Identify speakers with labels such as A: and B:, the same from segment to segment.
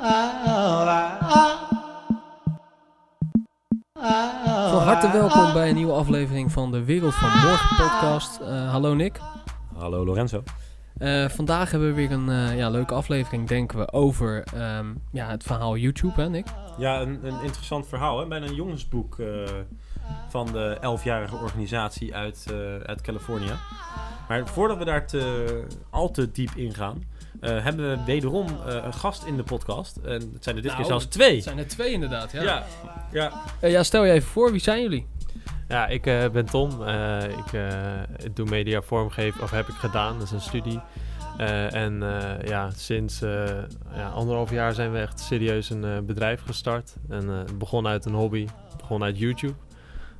A: Van harte welkom bij een nieuwe aflevering van de Wereld van Morgen podcast. Uh, hallo Nick.
B: Hallo Lorenzo.
A: Uh, vandaag hebben we weer een uh, ja, leuke aflevering, denken we, over um, ja, het verhaal YouTube, hè Nick?
B: Ja, een, een interessant verhaal, hè? Bijna een jongensboek van de 11-jarige organisatie uit, uit Californië. Maar voordat we daar te, al te diep ingaan, uh, hebben we wederom uh, een gast in de podcast. En het zijn er dit
A: nou,
B: keer zelfs twee.
A: Het zijn er twee inderdaad, ja.
B: Ja, ja.
A: Uh, ja stel je even voor, wie zijn jullie?
C: Ja, ik ben Tom. ik doe media vormgeven, of heb ik gedaan. Dat is een studie. en ja, sinds ja, anderhalf jaar zijn we echt serieus een bedrijf gestart. En het begon uit een hobby, het begon uit YouTube.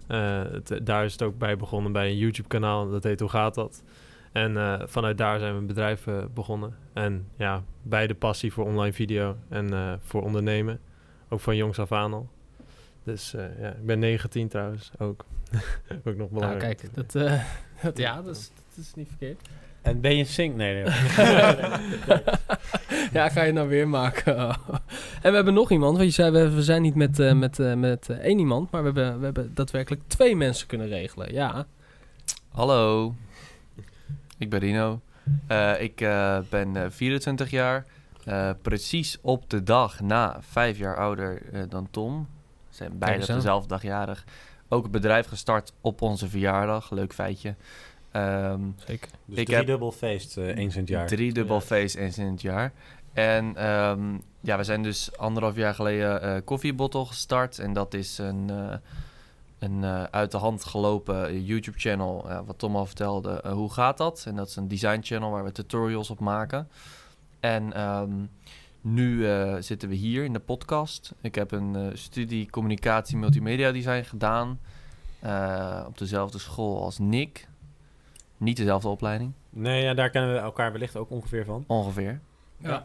C: Het, daar is het ook bij begonnen bij een YouTube-kanaal. Dat heet Hoe gaat dat? En uh, vanuit daar zijn we een bedrijf uh, begonnen. En ja, beide passie voor online video en uh, voor ondernemen. Ook van jongs af aan al. Dus ja, ik ben 19 trouwens ook. ook nog belangrijk.
A: Nou, kijk, dat, dat, ja, dat is, dat is niet verkeerd.
B: En ben je sync? Nee, nee.
A: ja, ga je nou weer maken. en we hebben nog iemand. Want je zei, we, we zijn niet met, met, met één iemand. Maar we hebben, we hebben daadwerkelijk twee mensen kunnen regelen. Ja.
D: Hallo. Ik ben Rino. Uh, ik uh, ben uh, 24 jaar. Eh, precies op de dag na vijf jaar ouder dan Tom. We zijn beide op dezelfde dag jarig. Ook een bedrijf gestart op onze verjaardag. Leuk feitje. Um,
B: Zeker. Dus ik driedubbel feest eens in het jaar.
D: Driedubbel ja. feest eens in het jaar. En um, ja, we zijn dus anderhalf jaar geleden Koffiebottle gestart. En dat is een een uh, uit de hand gelopen YouTube-channel, uh, wat Tom al vertelde. Uh, hoe gaat dat? En dat is een design-channel waar we tutorials op maken. En um, nu zitten we hier in de podcast. Ik heb een studie communicatie multimedia design gedaan op dezelfde school als Nick. Niet dezelfde opleiding.
B: Nee, ja, daar kennen we elkaar wellicht ook ongeveer van.
D: Ongeveer.
A: Ja.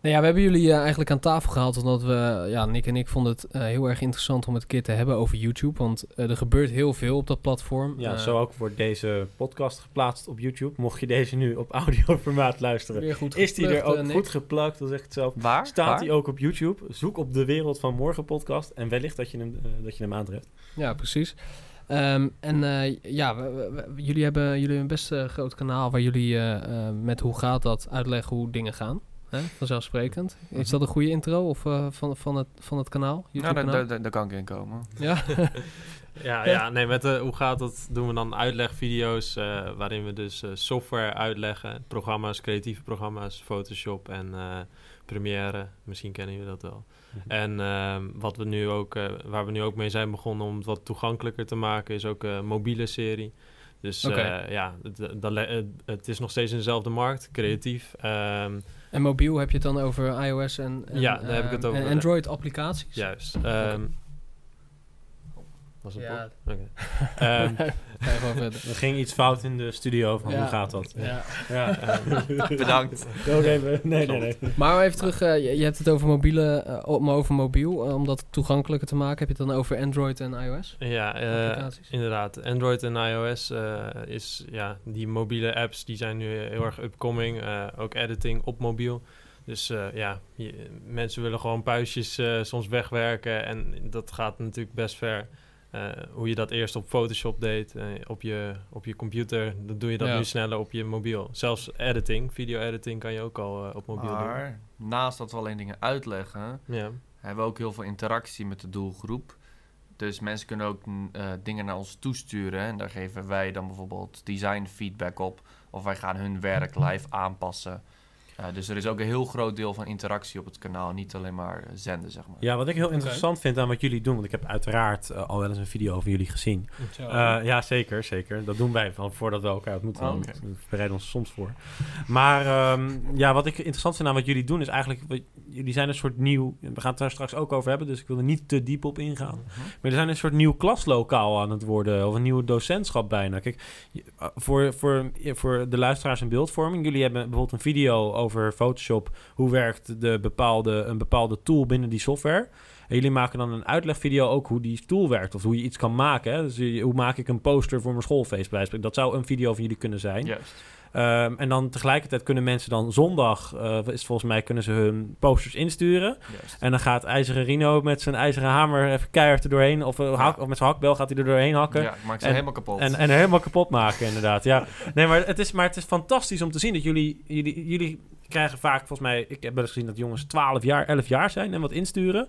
A: Nou ja, we hebben jullie uh, eigenlijk aan tafel gehaald omdat we, ja, Nick en ik vonden het uh, heel erg interessant om het een keer te hebben over YouTube. Want uh, er gebeurt heel veel op dat platform.
B: Ja, zo ook wordt deze podcast geplaatst op YouTube. Mocht je deze nu op audioformaat luisteren, is die er ook goed geplakt, dat zeg ik het zelf.
D: Waar?
B: Staat hij ook op YouTube? Zoek op de Wereld van Morgen podcast en wellicht dat je hem, dat je hem aantreft.
A: Ja, precies. Um, en ja, we, we, jullie, hebben, jullie hebben een best groot kanaal waar jullie met hoe gaat dat uitleggen hoe dingen gaan. Hè? Vanzelfsprekend. Is dat een goede intro of, uh, van, van, het, van het kanaal?
D: Nou, daar, daar, daar, daar kan ik in komen.
A: Ja?
C: ja, ja, nee, met de, hoe gaat dat? Doen we dan uitlegvideo's uh, waarin we dus uh, software uitleggen. Programma's, creatieve programma's, Photoshop en Premiere. Misschien kennen jullie dat wel. Mhm. En ehm, wat we nu ook, waar we nu ook mee zijn begonnen om het wat toegankelijker te maken, is ook een mobiele serie. Dus okay. ja, het, het, is nog steeds in dezelfde markt, creatief. Um,
A: en mobiel heb je het dan over iOS en, en
C: ja, daar heb ik het over.
A: En Android-applicaties?
C: Juist. Um, was het
A: ja.
C: Okay. um,
B: er ging iets fout in de studio van
A: ja.
B: hoe gaat dat?
A: Ja.
D: ja. Bedankt.
B: even, nee, nee, nee.
A: Maar even terug, uh, je, je, hebt het over mobiele, uh, over mobiel, uh, om dat toegankelijker te maken. Heb je het dan over Android en iOS?
C: Ja, inderdaad. Android en iOS is, ja, die mobiele apps die zijn nu heel erg upcoming. ook editing op mobiel. Dus uh, ja, je, mensen willen gewoon puistjes uh, soms wegwerken en dat gaat natuurlijk best ver. Uh, hoe je dat eerst op Photoshop deed, op, je, op je computer, dan doe je dat ja. nu sneller op je mobiel. Zelfs editing, video-editing kan je ook al op mobiel
D: maar,
C: doen.
D: naast dat we alleen dingen uitleggen,
C: ja.
D: hebben we ook heel veel interactie met de doelgroep. Dus mensen kunnen ook dingen naar ons toesturen en daar geven wij dan bijvoorbeeld design feedback op. Of wij gaan hun werk live aanpassen. Uh, dus er is ook een heel groot deel van interactie op het kanaal, niet alleen maar zenden, zeg maar.
B: Ja, wat ik heel interessant vind aan wat jullie doen, want ik heb uiteraard uh, al wel eens een video over jullie gezien. Uh, ja, zeker, zeker. Dat doen wij van voordat we elkaar ontmoeten. Oh, okay. We bereiden ons soms voor. Maar um, ja, wat ik interessant vind aan wat jullie doen, is eigenlijk, jullie zijn een soort nieuw, we gaan het daar straks ook over hebben, dus ik wil er niet te diep op ingaan. -huh. Maar er zijn een soort nieuw klaslokaal aan het worden, of een nieuw docentschap bijna. Kijk, voor, voor, voor de luisteraars en beeldvorming, jullie hebben bijvoorbeeld een video over Photoshop. Hoe werkt de bepaalde, een bepaalde tool binnen die software? En jullie maken dan een uitlegvideo ook hoe die tool werkt. Of hoe je iets kan maken. Hè? Dus hoe maak ik een poster voor mijn schoolfeest bij Dat zou een video van jullie kunnen zijn.
D: Juist.
B: Ehm, en dan tegelijkertijd kunnen mensen dan zondag, uh, is volgens mij, kunnen ze hun posters insturen. En dan gaat IJzeren Rino met zijn ijzeren hamer even keihard er doorheen. Of, hak, of met zijn hakbel gaat hij er doorheen hakken.
D: Ja, maakt ze helemaal kapot.
B: En, en helemaal kapot maken, inderdaad. Ja. Nee, maar het, is, maar het is fantastisch om te zien dat jullie, jullie, jullie krijgen vaak, volgens mij, ik heb wel eens gezien dat jongens 12 jaar, 11 jaar zijn en wat insturen.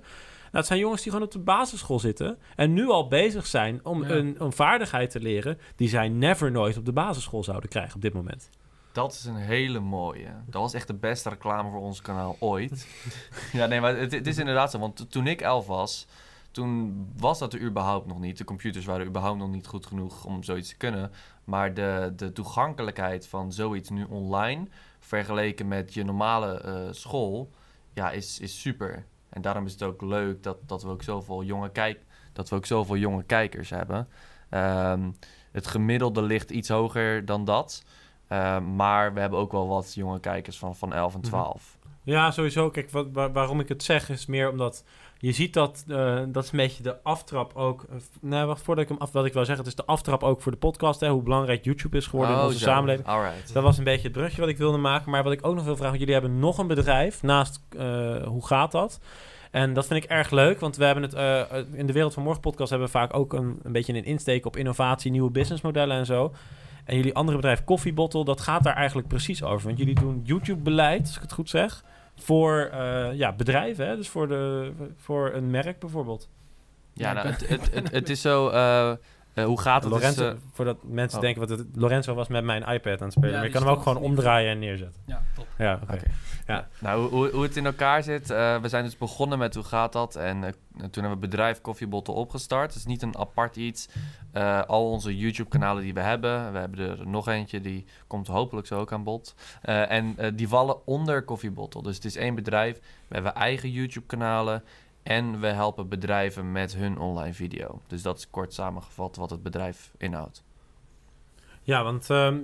B: Nou, het zijn jongens die gewoon op de basisschool zitten en nu al bezig zijn om een, een vaardigheid te leren die zij never nooit op de basisschool zouden krijgen op dit moment.
D: Dat is een hele mooie. Dat was echt de beste reclame voor ons kanaal ooit. ja, nee, maar het, het, is inderdaad zo. Want toen ik elf was, toen was dat er überhaupt nog niet. De computers waren überhaupt nog niet goed genoeg om zoiets te kunnen. Maar de, de toegankelijkheid van zoiets nu online, vergeleken met je normale uh, school, ja, is, is super. En daarom is het ook leuk dat, dat, we, ook zoveel jonge kijk, dat we ook zoveel jonge kijkers hebben. Um, het gemiddelde ligt iets hoger dan dat. Um, maar we hebben ook wel wat jonge kijkers van, van 11 en 12.
B: Mhm. Ja, sowieso. Kijk, wat, waarom ik het zeg is meer omdat je ziet dat, uh, dat is een beetje de aftrap ook. Uh, nou, wacht, voordat ik hem af, wat ik wil zeggen, het is de aftrap ook voor de podcast. Hè, hoe belangrijk YouTube is geworden in oh, onze samenleving.
D: Alright.
B: Dat was een beetje het brugje wat ik wilde maken. Maar wat ik ook nog wil vragen, jullie hebben nog een bedrijf naast hoe gaat dat? En dat vind ik erg leuk, want we hebben het in de Wereld van Morgen podcast hebben we vaak ook een, een beetje een insteek op innovatie, nieuwe businessmodellen en zo. En jullie andere bedrijf Koffiebottle, dat gaat daar eigenlijk precies over. Want jullie doen YouTube-beleid, als ik het goed zeg voor uh, ja, bedrijven, hè? dus voor, de, voor een merk bijvoorbeeld.
D: Ja, nou, het, het, het, het, is zo. Uh, uh, hoe gaat het?
B: Lorenzo, dus, voordat mensen oh. denken wat het Lorenzo was met mijn iPad aan het spelen. Ja, maar je kan hem ook gewoon omdraaien en neerzetten.
A: Ja, top.
B: Ja, oké. Okay. Okay.
D: Ja. Nou, hoe, hoe het in elkaar zit. we zijn dus begonnen met hoe gaat dat. En toen hebben we bedrijf Koffiebotten opgestart. Het is niet een apart iets. Uh, al onze YouTube-kanalen die we hebben, we hebben er nog eentje, die komt hopelijk zo ook aan bod. Uh, en uh, die vallen onder Koffiebottle. Dus het is één bedrijf. We hebben eigen YouTube-kanalen. En we helpen bedrijven met hun online video. Dus dat is kort samengevat wat het bedrijf inhoudt.
B: Ja, want nou,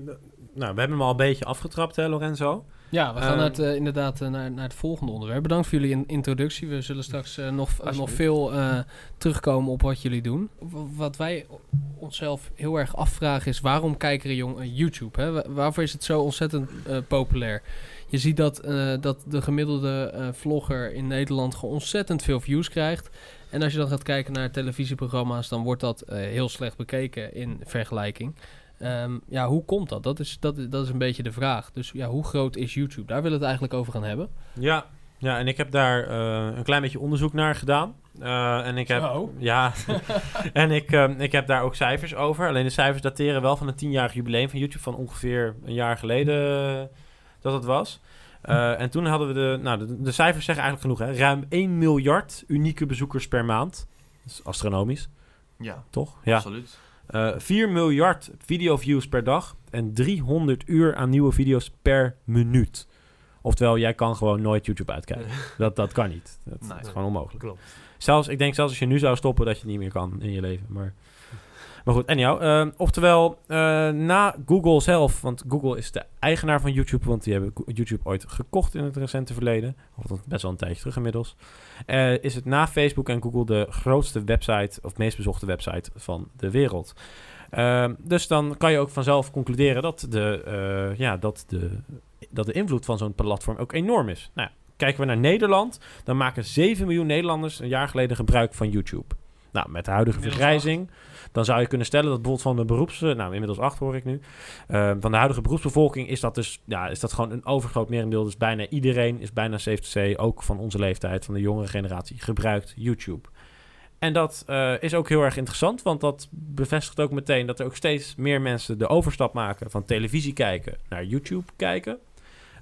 B: we hebben hem al een beetje afgetrapt, hè, Lorenzo?
A: Ja, we gaan het, uh, inderdaad uh, naar, naar het volgende onderwerp. Bedankt voor jullie introductie. We zullen straks uh, nog, nog veel terugkomen op wat jullie doen. wat wij onszelf heel erg afvragen is... waarom kijken jong YouTube? Hè? Waarvoor is het zo ontzettend populair? Je ziet dat, dat de gemiddelde vlogger in Nederland... gewoon ontzettend veel views krijgt. En als je dan gaat kijken naar televisieprogramma's... dan wordt dat heel slecht bekeken in vergelijking... Um, ja, hoe komt dat? Dat is, dat, dat is een beetje de vraag. Dus ja, hoe groot is YouTube? Daar willen we het eigenlijk over gaan hebben.
B: Ja, ja en ik heb daar een klein beetje onderzoek naar gedaan. Uh, en ik heb, ja, en ik, uh, ik heb daar ook cijfers over. Alleen de cijfers dateren wel van een tienjarig jubileum van YouTube van ongeveer een jaar geleden dat het was. en toen hadden we de, nou, de, de, cijfers zeggen eigenlijk genoeg, hè? Ruim 1 miljard unieke bezoekers per maand. Dat is astronomisch.
D: Ja,
B: toch? Ja,
D: absoluut.
B: Uh, eh, 4 miljard videoviews per dag en 300 uur aan nieuwe video's per minuut. Oftewel, jij kan gewoon nooit YouTube uitkijken. dat, dat kan niet. Dat nee, is gewoon onmogelijk.
A: Klopt.
B: Zelfs, ik denk zelfs als je nu zou stoppen, dat je het niet meer kan in je leven. Maar maar goed, en jou. Uh, oftewel, uh, na Google zelf, want Google is de eigenaar van YouTube, want die hebben YouTube ooit gekocht in het recente verleden. Of best wel een tijdje terug inmiddels. Uh, is het na Facebook en Google de grootste website, of meest bezochte website van de wereld. Ehm, dus dan kan je ook vanzelf concluderen dat de, eh, ja, dat de, dat de invloed van zo'n platform ook enorm is. Nou, kijken we naar Nederland, dan maken 7 miljoen Nederlanders een jaar geleden gebruik van YouTube. Nou, met de huidige vergrijzing dan zou je kunnen stellen dat bijvoorbeeld van de beroeps... Eh, nou, inmiddels acht hoor ik nu. Uh, van de huidige beroepsbevolking is dat dus... Ja, is dat gewoon een overgroot merendeel. Dus bijna iedereen is bijna CFTC, ook van onze leeftijd, van de jongere generatie, gebruikt YouTube. En dat uh, is ook heel erg interessant, want dat bevestigt ook meteen dat er ook steeds meer mensen de overstap maken van televisie kijken naar YouTube kijken.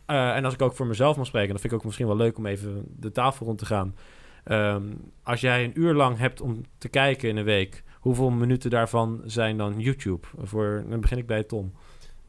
B: En als ik ook voor mezelf mag spreken, dan vind ik ook misschien wel leuk om even de tafel rond te gaan. Um, als jij een uur lang hebt om te kijken in een week, Hoeveel minuten daarvan zijn dan YouTube? Voor, dan begin ik bij Tom.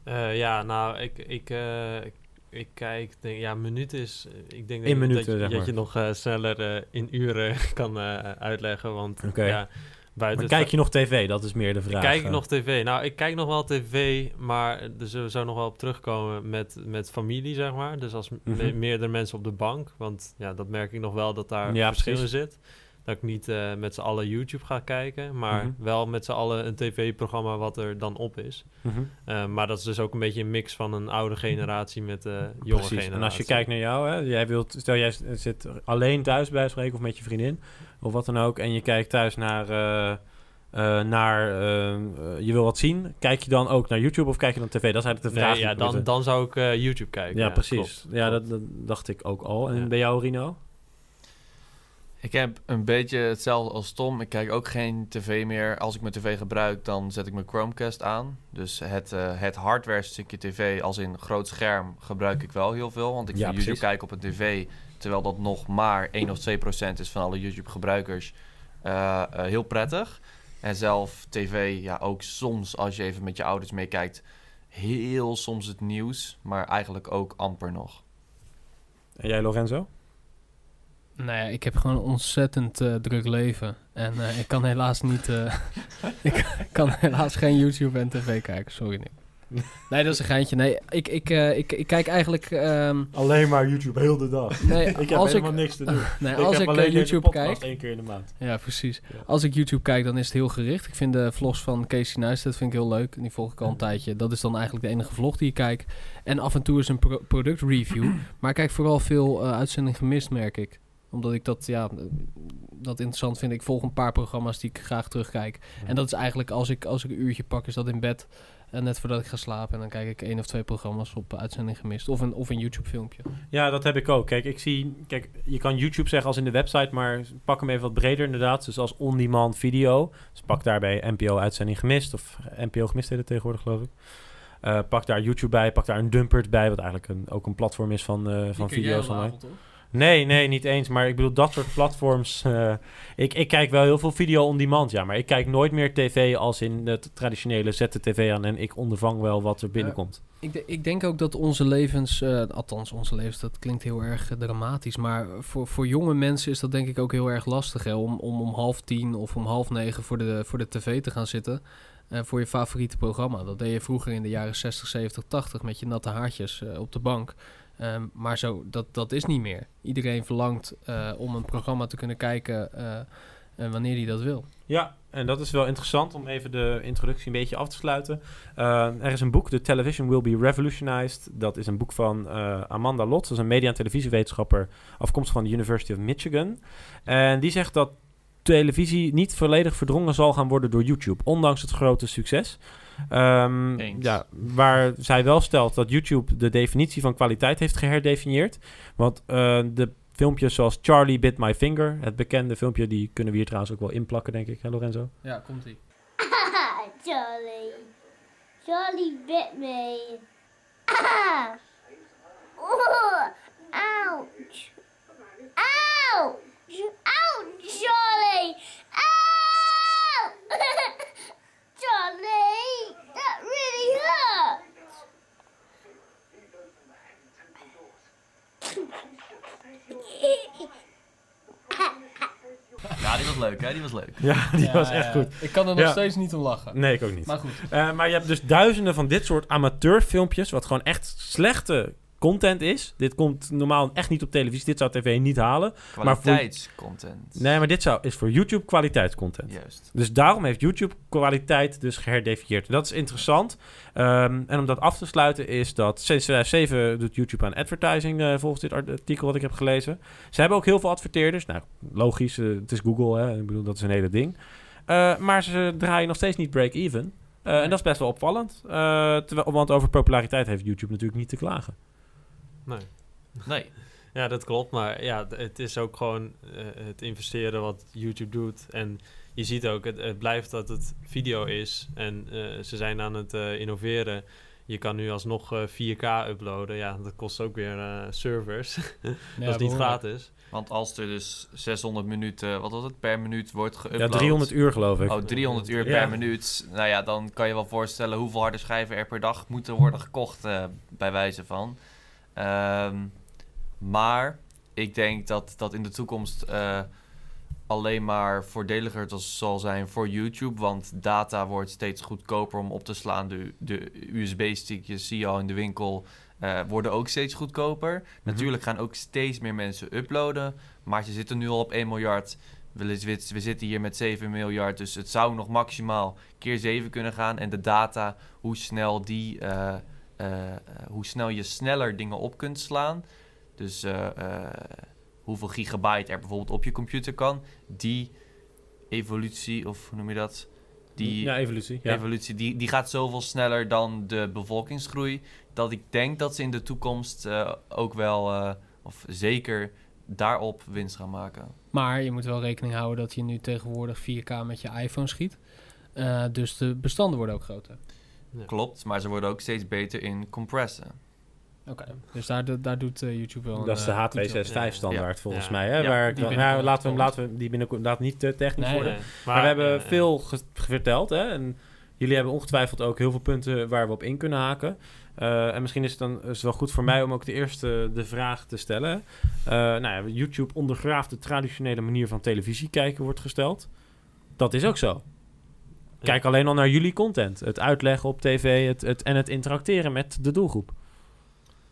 C: Uh, ja, nou, ik, ik, uh, ik, ik, kijk, denk, ja, minuten is, ik denk
B: dat,
C: minuten, dat, dat, je nog uh, sneller in uren kan uitleggen, want okay. ja,
B: buiten... Maar kijk je nog tv? Dat is meer de vraag.
C: Kijk ik nog tv? Nou, ik kijk nog wel tv, maar er zou nog wel op terugkomen met, met familie, zeg maar. Dus als mm -hmm. me meerdere mensen op de bank, want ja, dat merk ik nog wel dat daar ja, verschil in zit. Dat ik niet uh, met z'n allen YouTube ga kijken, maar
B: Mhm.
C: wel met z'n allen een tv-programma wat er dan op is.
B: Mhm.
C: Uh, maar dat is dus ook een beetje een mix van een oude generatie met de jonge
B: Precies.
C: generatie.
B: En als je kijkt naar jou, hè, jij wilt, stel jij zit alleen thuis bij spreken of met je vriendin of wat dan ook, en je kijkt thuis naar, uh, uh, naar uh, je wil wat zien, kijk je dan ook naar YouTube of kijk je dan tv? Dat is eigenlijk de vraag.
C: Nee, ja, dan, dan zou ik uh, YouTube kijken.
B: Ja,
C: ja
B: precies.
C: Klopt,
B: ja,
C: klopt.
B: Dat, dat, dacht ik ook al. En
C: Ja.
B: bij jou, Rino?
D: Ik heb een beetje hetzelfde als Tom. Ik kijk ook geen tv meer. Als ik mijn tv gebruik, dan zet ik mijn Chromecast aan. Dus het, uh, het hardware stukje tv, als in groot scherm, gebruik ik wel heel veel. Want ik
B: Ja.
D: YouTube kijken op een tv, terwijl dat nog maar 1 of 2 procent is van alle YouTube-gebruikers, uh, uh, heel prettig. En zelf tv, ja, ook soms als je even met je ouders meekijkt, heel soms het nieuws, maar eigenlijk ook amper nog.
B: En jij, Lorenzo?
A: Nou ja, ik heb gewoon een ontzettend uh, druk leven. En uh, ik kan helaas niet... Uh, ik kan helaas geen YouTube en tv kijken. Sorry, Nick. Nee, dat is een geintje. Nee, ik, ik, uh, ik, ik kijk eigenlijk... Um,
B: alleen maar YouTube, heel de dag.
A: Nee,
B: ik heb
A: als
B: helemaal
A: ik,
B: niks te doen.
A: nee,
B: ik
A: als ik
B: alleen
A: YouTube kijk...
B: één keer in de maand.
A: Ja, precies.
B: Ja.
A: Als ik YouTube kijk, dan is het heel gericht. Ik vind de vlogs van Casey Neistat vind ik heel leuk. En die volg ik al een tijdje. Dat is dan eigenlijk de enige vlog die ik kijk. En af en toe is een pro productreview. maar ik kijk vooral veel uitzending gemist, merk ik omdat ik dat, ja, dat interessant vind. Ik volg een paar programma's die ik graag terugkijk. En dat is eigenlijk, als ik, als ik een uurtje pak, is dat in bed. En net voordat ik ga slapen. En dan kijk ik één of twee programma's op uitzending gemist. Of een, of een YouTube filmpje.
B: Ja, dat heb ik ook. Kijk, ik zie... Kijk, je kan YouTube zeggen als in de website, maar pak hem even wat breder inderdaad. Dus als on-demand video. Dus pak daarbij NPO uitzending gemist. Of NPO gemist heet het tegenwoordig, geloof ik. Uh, pak daar YouTube bij, pak daar een Dumpert bij, wat eigenlijk een, ook een platform is van, uh, van video's van mij. Nee, nee, niet eens. Maar ik bedoel, dat soort platforms. Uh, ik, ik kijk wel heel veel video on demand, ja. Maar ik kijk nooit meer tv als in het traditionele zet de tv aan en ik ondervang wel wat er binnenkomt.
A: Uh, ik, ik, denk ook dat onze levens, uh, althans onze levens, dat klinkt heel erg dramatisch. Maar voor, voor jonge mensen is dat denk ik ook heel erg lastig. Hè, om, om om half tien of om half negen voor de, voor de tv te gaan zitten. Voor je favoriete programma. Dat deed je vroeger in de jaren 60, 70, 80 met je natte haartjes op de bank. Um, maar zo, dat, dat is niet meer. Iedereen verlangt uh, om een programma te kunnen kijken uh, wanneer hij dat wil.
B: Ja, en dat is wel interessant om even de introductie een beetje af te sluiten. Uh, er is een boek, The Television Will Be Revolutionized. Dat is een boek van Amanda Lotz, dat is een media- en televisiewetenschapper afkomstig van de University of Michigan. En die zegt dat televisie niet volledig verdrongen zal gaan worden door YouTube, ondanks het grote succes. Um, ja, waar zij wel stelt dat YouTube de definitie van kwaliteit heeft geherdefinieerd. Want uh, de filmpjes zoals Charlie Bit My Finger, het bekende filmpje, die kunnen we hier trouwens ook wel inplakken, denk ik, hè Lorenzo?
A: Ja, komt ie.
E: Charlie. Charlie bit me. Ah. Oh, ouch. Ouch. Ouch, Charlie. Ow! Charlie, that really hurt.
D: Ja, die was leuk, hè? Die was leuk.
B: Ja, die
A: Ja,
B: was echt
A: ja.
B: goed.
A: Ik kan er nog
B: Ja.
A: steeds niet om lachen.
B: Nee, ik ook niet.
A: Maar goed.
B: Uh, maar je hebt dus duizenden van dit soort amateurfilmpjes, wat gewoon echt slechte content is. Dit komt normaal echt niet op televisie. Dit zou tv niet halen.
D: Kwaliteitscontent.
B: Nee, maar dit zou, is voor YouTube kwaliteitscontent.
D: Juist.
B: Dus daarom heeft YouTube kwaliteit dus geherdefinieerd. Dat is interessant. Um, en om dat af te sluiten is dat sinds 2007 doet YouTube aan advertising uh, volgens dit artikel wat ik heb gelezen. Ze hebben ook heel veel adverteerders. Nou, logisch, uh, het is Google, hè. Ik bedoel, dat is een hele ding. Uh, maar ze draaien nog steeds niet break-even. Uh, En dat is best wel opvallend. Uh, terwijl, want over populariteit heeft YouTube natuurlijk niet te klagen.
C: Nee.
D: Nee.
C: Ja, dat klopt. Maar ja, het is ook gewoon eh, het investeren wat YouTube doet. En je ziet ook, het, het blijft dat het video is. En eh, ze zijn aan het eh, innoveren. Je kan nu alsnog eh 4K uploaden. Ja, dat kost ook weer eh, servers. dat is niet gratis.
D: Want als er dus 600 minuten, wat was het, per minuut wordt geüpload...
B: Ja, 300 uur geloof ik.
D: Oh, 300 uur
B: Ja.
D: per minuut. Nou ja, dan kan je wel voorstellen hoeveel harde schijven er per dag moeten worden gekocht, bij wijze van. Ehm, maar ik denk dat dat in de toekomst eh, alleen maar voordeliger zal zijn voor YouTube. Want data wordt steeds goedkoper om op te slaan. De, de USB-stickjes zie je al in de winkel. eh, worden ook steeds goedkoper. Natuurlijk gaan ook steeds meer mensen uploaden. Maar ze zitten nu al op 1 miljard. we, zitten hier met 7 miljard, dus het zou nog maximaal keer 7 kunnen gaan. En de data, hoe snel die, eh, hoe snel je sneller dingen op kunt slaan. Dus eh, eh, hoeveel gigabyte er bijvoorbeeld op je computer kan. Die evolutie, of hoe noem je dat? Die
B: ja, evolutie. Ja.
D: evolutie, die, die gaat zoveel sneller dan de bevolkingsgroei. Dat ik denk dat ze in de toekomst eh, ook wel, eh, of zeker daarop winst gaan maken.
A: Maar je moet wel rekening houden dat je nu tegenwoordig 4K met je iPhone schiet. Eh, dus de bestanden worden ook groter.
C: Ja.
D: Klopt, maar ze worden ook steeds beter in compressen.
A: Oké. Dus daar, do- daar doet eh, YouTube wel een,
B: Dat is de
A: eh, goed job.
B: H265 standaard
C: Ja.
B: volgens
C: Ja.
B: mij. Hè?
D: Ja,
B: waar nou, laten, we, hem- laten we die binnenkort laat niet te technisch
A: Nee,
B: worden.
C: Nee,
B: Maar, we hebben
C: eh,
B: veel ge- verteld. Hè? En jullie hebben ongetwijfeld ook heel veel punten waar we op in kunnen haken. Eh, en misschien is het dan is het wel goed voor mij om ook de eerste de vraag te stellen. Eh, nou ja, YouTube ondergraaft de traditionele manier van televisie kijken, wordt gesteld. Dat is ook zo. Kijk alleen al naar jullie content. Het uitleggen op tv het, het, en het interacteren met de doelgroep.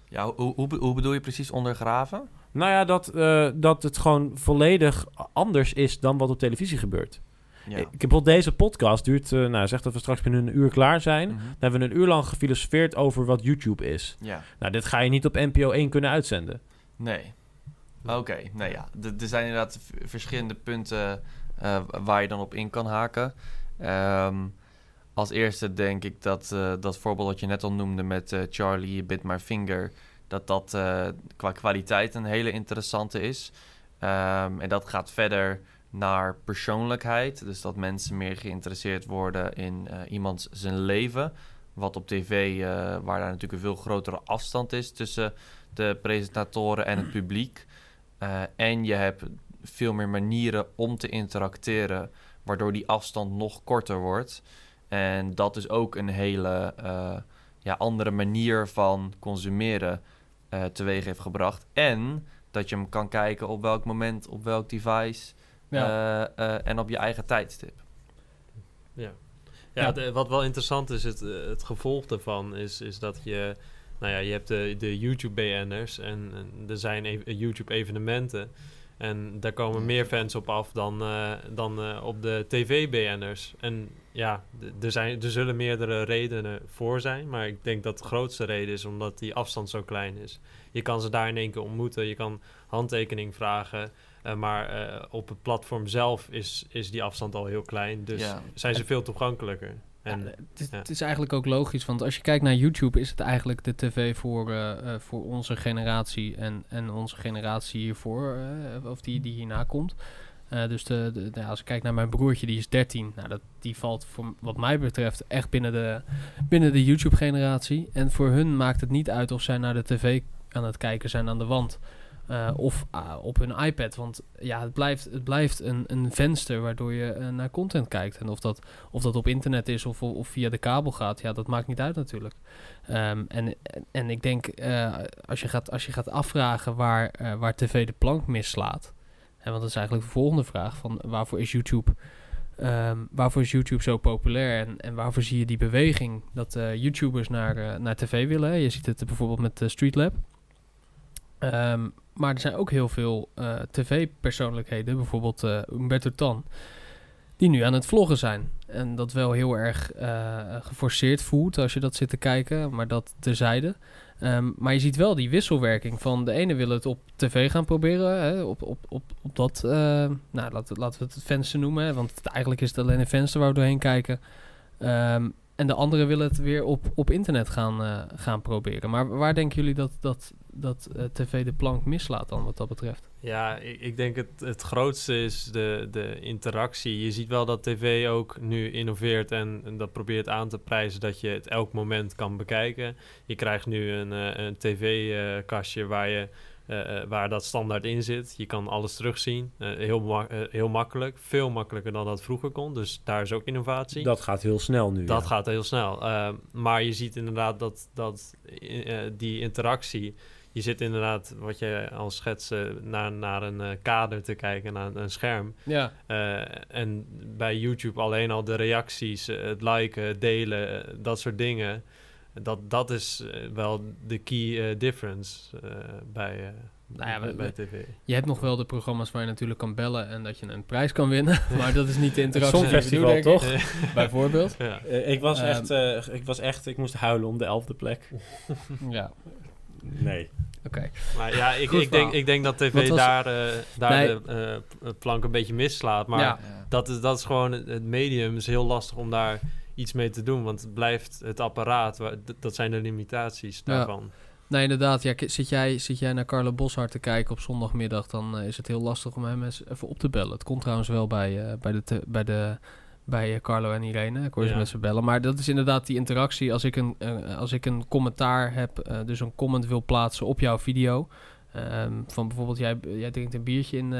D: Ja, hoe, hoe, be- hoe bedoel je precies ondergraven?
B: Nou ja, dat, eh, dat het gewoon volledig anders is dan wat op televisie gebeurt.
D: Ja.
B: Ik, bijvoorbeeld deze podcast duurt, eh, nou zeg dat we straks binnen een uur klaar zijn.
D: Mhm.
B: Dan hebben we een uur lang gefilosofeerd over wat YouTube is.
D: ja.
B: Nou, dit ga je niet op NPO 1 kunnen uitzenden.
D: Nee. Oké, nee ja. Er zijn inderdaad verschillende punten eh, waar je dan op in kan haken. Ehm, als eerste denk ik dat eh, dat voorbeeld dat je net al noemde met eh, Charlie Bit My Finger, dat dat eh, qua kwaliteit een hele interessante is. Ehm, en dat gaat verder naar persoonlijkheid. Dus dat mensen meer geïnteresseerd worden in iemands zijn leven. Wat op tv, waar daar natuurlijk een veel grotere afstand is tussen de presentatoren en het publiek. En je hebt veel meer manieren om te interacteren, waardoor die afstand nog korter wordt. En dat is ook een hele eh, ja, andere manier van consumeren eh, teweeg heeft gebracht. En dat je hem kan kijken op welk moment, op welk device
A: Ja.
D: eh, eh, en op je eigen tijdstip.
C: Ja, ja,
A: Ja.
C: de- wat wel interessant is, het, het gevolg daarvan is, is dat je... Nou ja, je hebt de, de YouTube-BN'ers en, en er zijn ev- YouTube-evenementen. En daar komen meer fans op af dan, eh, dan eh, op de TV-BN'ers. En ja, er, zijn, er zullen meerdere redenen voor zijn. Maar ik denk dat de grootste reden is omdat die afstand zo klein is. Je kan ze daar in één keer ontmoeten. Je kan handtekening vragen. eh, maar op het platform zelf is, is die afstand al heel klein. Dus
D: Ja.
C: zijn ze veel toegankelijker. En,
A: Ja, het, is,
C: ja.
A: het is eigenlijk ook logisch, want als je kijkt naar YouTube, is het eigenlijk de tv voor, eh, eh, voor onze generatie en, en onze generatie hiervoor, eh, of die, die hierna komt. Dus de, de, de- als ik kijk naar mijn broertje, die is 13. Nou, dat, die valt voor, wat mij betreft echt binnen de, binnen de YouTube-generatie. En voor hun maakt het niet uit of zij naar de tv aan het kijken zijn aan de wand. Eh, of ah, op hun iPad. Want ja, het blijft, het blijft een, een venster waardoor je eh, naar content kijkt. En of dat of dat op internet is of, of via de kabel gaat, ja, dat maakt niet uit natuurlijk. Ehm, en, en, en ik denk, eh, als, je gaat, als je gaat afvragen waar, waar tv de plank mislaat... Hè, want dat is eigenlijk de volgende vraag, van waarvoor is YouTube... ehm, waarvoor is YouTube zo populair en, en waarvoor zie je die beweging dat YouTubers naar, naar tv willen? Je ziet het bijvoorbeeld met eh, Streetlab. Ehm, maar er zijn ook heel veel eh, tv-persoonlijkheden, bijvoorbeeld eh Umberto Tan, die nu aan het vloggen zijn. En dat wel heel erg eh, geforceerd voelt als je dat zit te kijken, maar dat terzijde. Ehm, maar je ziet wel die wisselwerking van de ene wil het op tv gaan proberen, hè, op, op, op, op dat, eh, nou laten, laten we het venster noemen, want eigenlijk is het alleen een venster waar we doorheen kijken. Ehm, en de andere willen het weer op, op internet gaan, gaan proberen. Maar waar denken jullie dat, dat, dat eh, tv de plank mislaat dan wat dat betreft?
C: Ja, ik, ik denk het, het grootste is de, de interactie. Je ziet wel dat tv ook nu innoveert en, en dat probeert aan te prijzen dat je het elk moment kan bekijken. Je krijgt nu een, eh, een tv-kastje waar, je, eh, eh, waar dat standaard in zit. Je kan alles terugzien. Eh, heel, ma- eh, heel makkelijk. Veel makkelijker dan dat vroeger kon. Dus daar is ook innovatie.
B: Dat gaat heel snel nu.
C: Dat
B: ja.
C: gaat heel snel. Uh, maar je ziet inderdaad dat, dat uh, die interactie. Je zit inderdaad, wat je al schetste, naar, naar een uh, kader te kijken, naar een, een scherm.
A: Ja.
C: Uh, en bij YouTube alleen al de reacties, uh, het liken, het delen, uh, dat soort dingen. Dat, dat is wel de key difference bij,
A: Nou ja,
C: bij, tv.
A: Je hebt nog wel de programma's waar je natuurlijk kan bellen en dat je een prijs kan winnen. maar dat is niet de interactie.
B: Songfestival,
A: ik.
B: toch?
A: Bijvoorbeeld.
C: Ja.
B: Eh, ik, was
A: Ehm.
B: echt, eh, ik was echt, ik moest huilen om de elfde plek.
A: Ja,
B: Nee.
A: oké.
C: Maar ja, ik, ik, denk, ik denk dat tv
A: was-
C: daar, eh, daar
A: Nee.
C: de eh, plank een beetje mislaat. Maar
A: Ja.
D: Ja.
C: dat, is, dat is gewoon het, het medium. is heel lastig om daar iets mee te doen. Want het blijft het apparaat. waar- dat zijn de limitaties
A: Ja.
C: daarvan.
A: Nee, inderdaad. Ja, zit, jij, zit jij naar Carlo Boshart te kijken op zondagmiddag, dan eh, is het heel lastig om hem eens even op te bellen. Het komt trouwens wel bij, eh, bij, de, te- bij, de, bij eh, Carlo en Irene. Ik hoor ze
C: Ja.
A: met ze bellen. Maar dat is inderdaad die interactie. Als ik een, eh, als ik een commentaar heb, eh, dus een comment wil plaatsen op jouw video. ehm, van bijvoorbeeld, jij, jij drinkt een biertje in,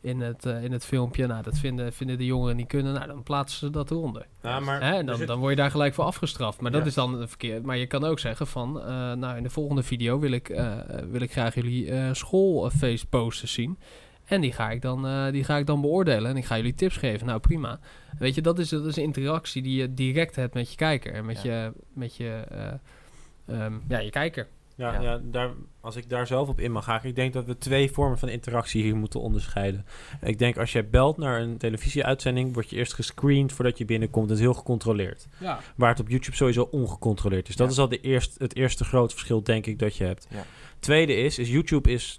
A: in, het, in het filmpje. Nou, dat vinden, vinden de jongeren niet kunnen. Nou, dan plaatsen ze dat eronder.
B: Ja, maar
A: Hè, en dan, dan word je daar gelijk voor afgestraft. Maar dat
B: Ja.
A: is dan verkeerd. Maar je kan ook zeggen van... nou, in de volgende video wil ik, wil ik graag jullie schoolfeestposters zien. En die ga, ik dan, eh, die ga ik dan beoordelen. En ik ga jullie tips geven. Nou, prima. Weet je, dat is, dat is een interactie die je direct hebt met je kijker. En met
D: Ja.
A: je... Met je eh, ehm, ja, je kijker.
B: Ja,
D: Ja.
B: ja. daar, als ik daar zelf op in mag gaan, ik denk dat we twee vormen van interactie hier moeten onderscheiden. Ik denk als jij belt naar een televisieuitzending, word je eerst gescreend voordat je binnenkomt. Dat is heel gecontroleerd.
A: Ja.
B: Waar het op YouTube sowieso ongecontroleerd is. Dat
D: Ja.
B: is al de eerst, het eerste grote verschil, denk ik, dat je hebt.
D: Ja.
B: Tweede is, is YouTube is...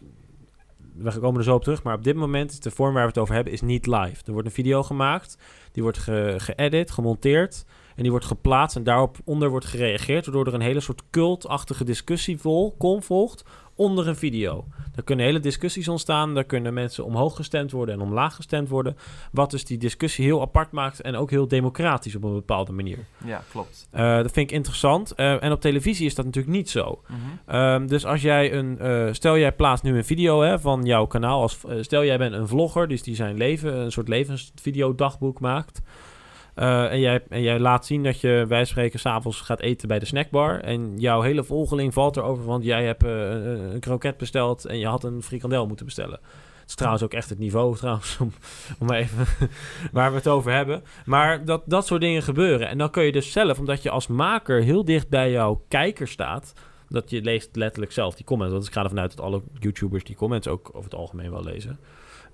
B: We komen er zo op terug, maar op dit moment is de vorm waar we het over hebben, is niet live. Er wordt een video gemaakt, die wordt ge- gemonteerd en die wordt geplaatst en daarop onder wordt gereageerd, waardoor er een hele soort cultachtige discussie vol, kom volgt onder een video. Daar kunnen hele discussies ontstaan, daar kunnen mensen omhoog gestemd worden en omlaag gestemd worden, wat dus die discussie heel apart maakt en ook heel democratisch op een bepaalde manier.
D: ja, klopt.
B: Eh, dat vind ik interessant. Eh, en op televisie is dat natuurlijk niet zo.
D: Mhm.
B: Ehm, dus als jij een... eh, stel jij plaatst nu een video hè, van jouw kanaal. Als, stel jij bent een vlogger, dus die zijn leven, een soort levensvideodagboek maakt. Eh, en, jij, en jij laat zien dat je, wij spreken, s'avonds gaat eten bij de snackbar. En jouw hele volgeling valt erover, want jij hebt eh, een, een kroket besteld en je had een frikandel moeten bestellen. Het is trouwens ook echt het niveau, trouwens, om, om even waar we het over hebben. Maar dat, dat soort dingen gebeuren. En dan kun je dus zelf, omdat je als maker heel dicht bij jouw kijker staat, dat je leest letterlijk zelf die comments. Want ik ga ervan uit dat alle YouTubers die comments ook over het algemeen wel lezen.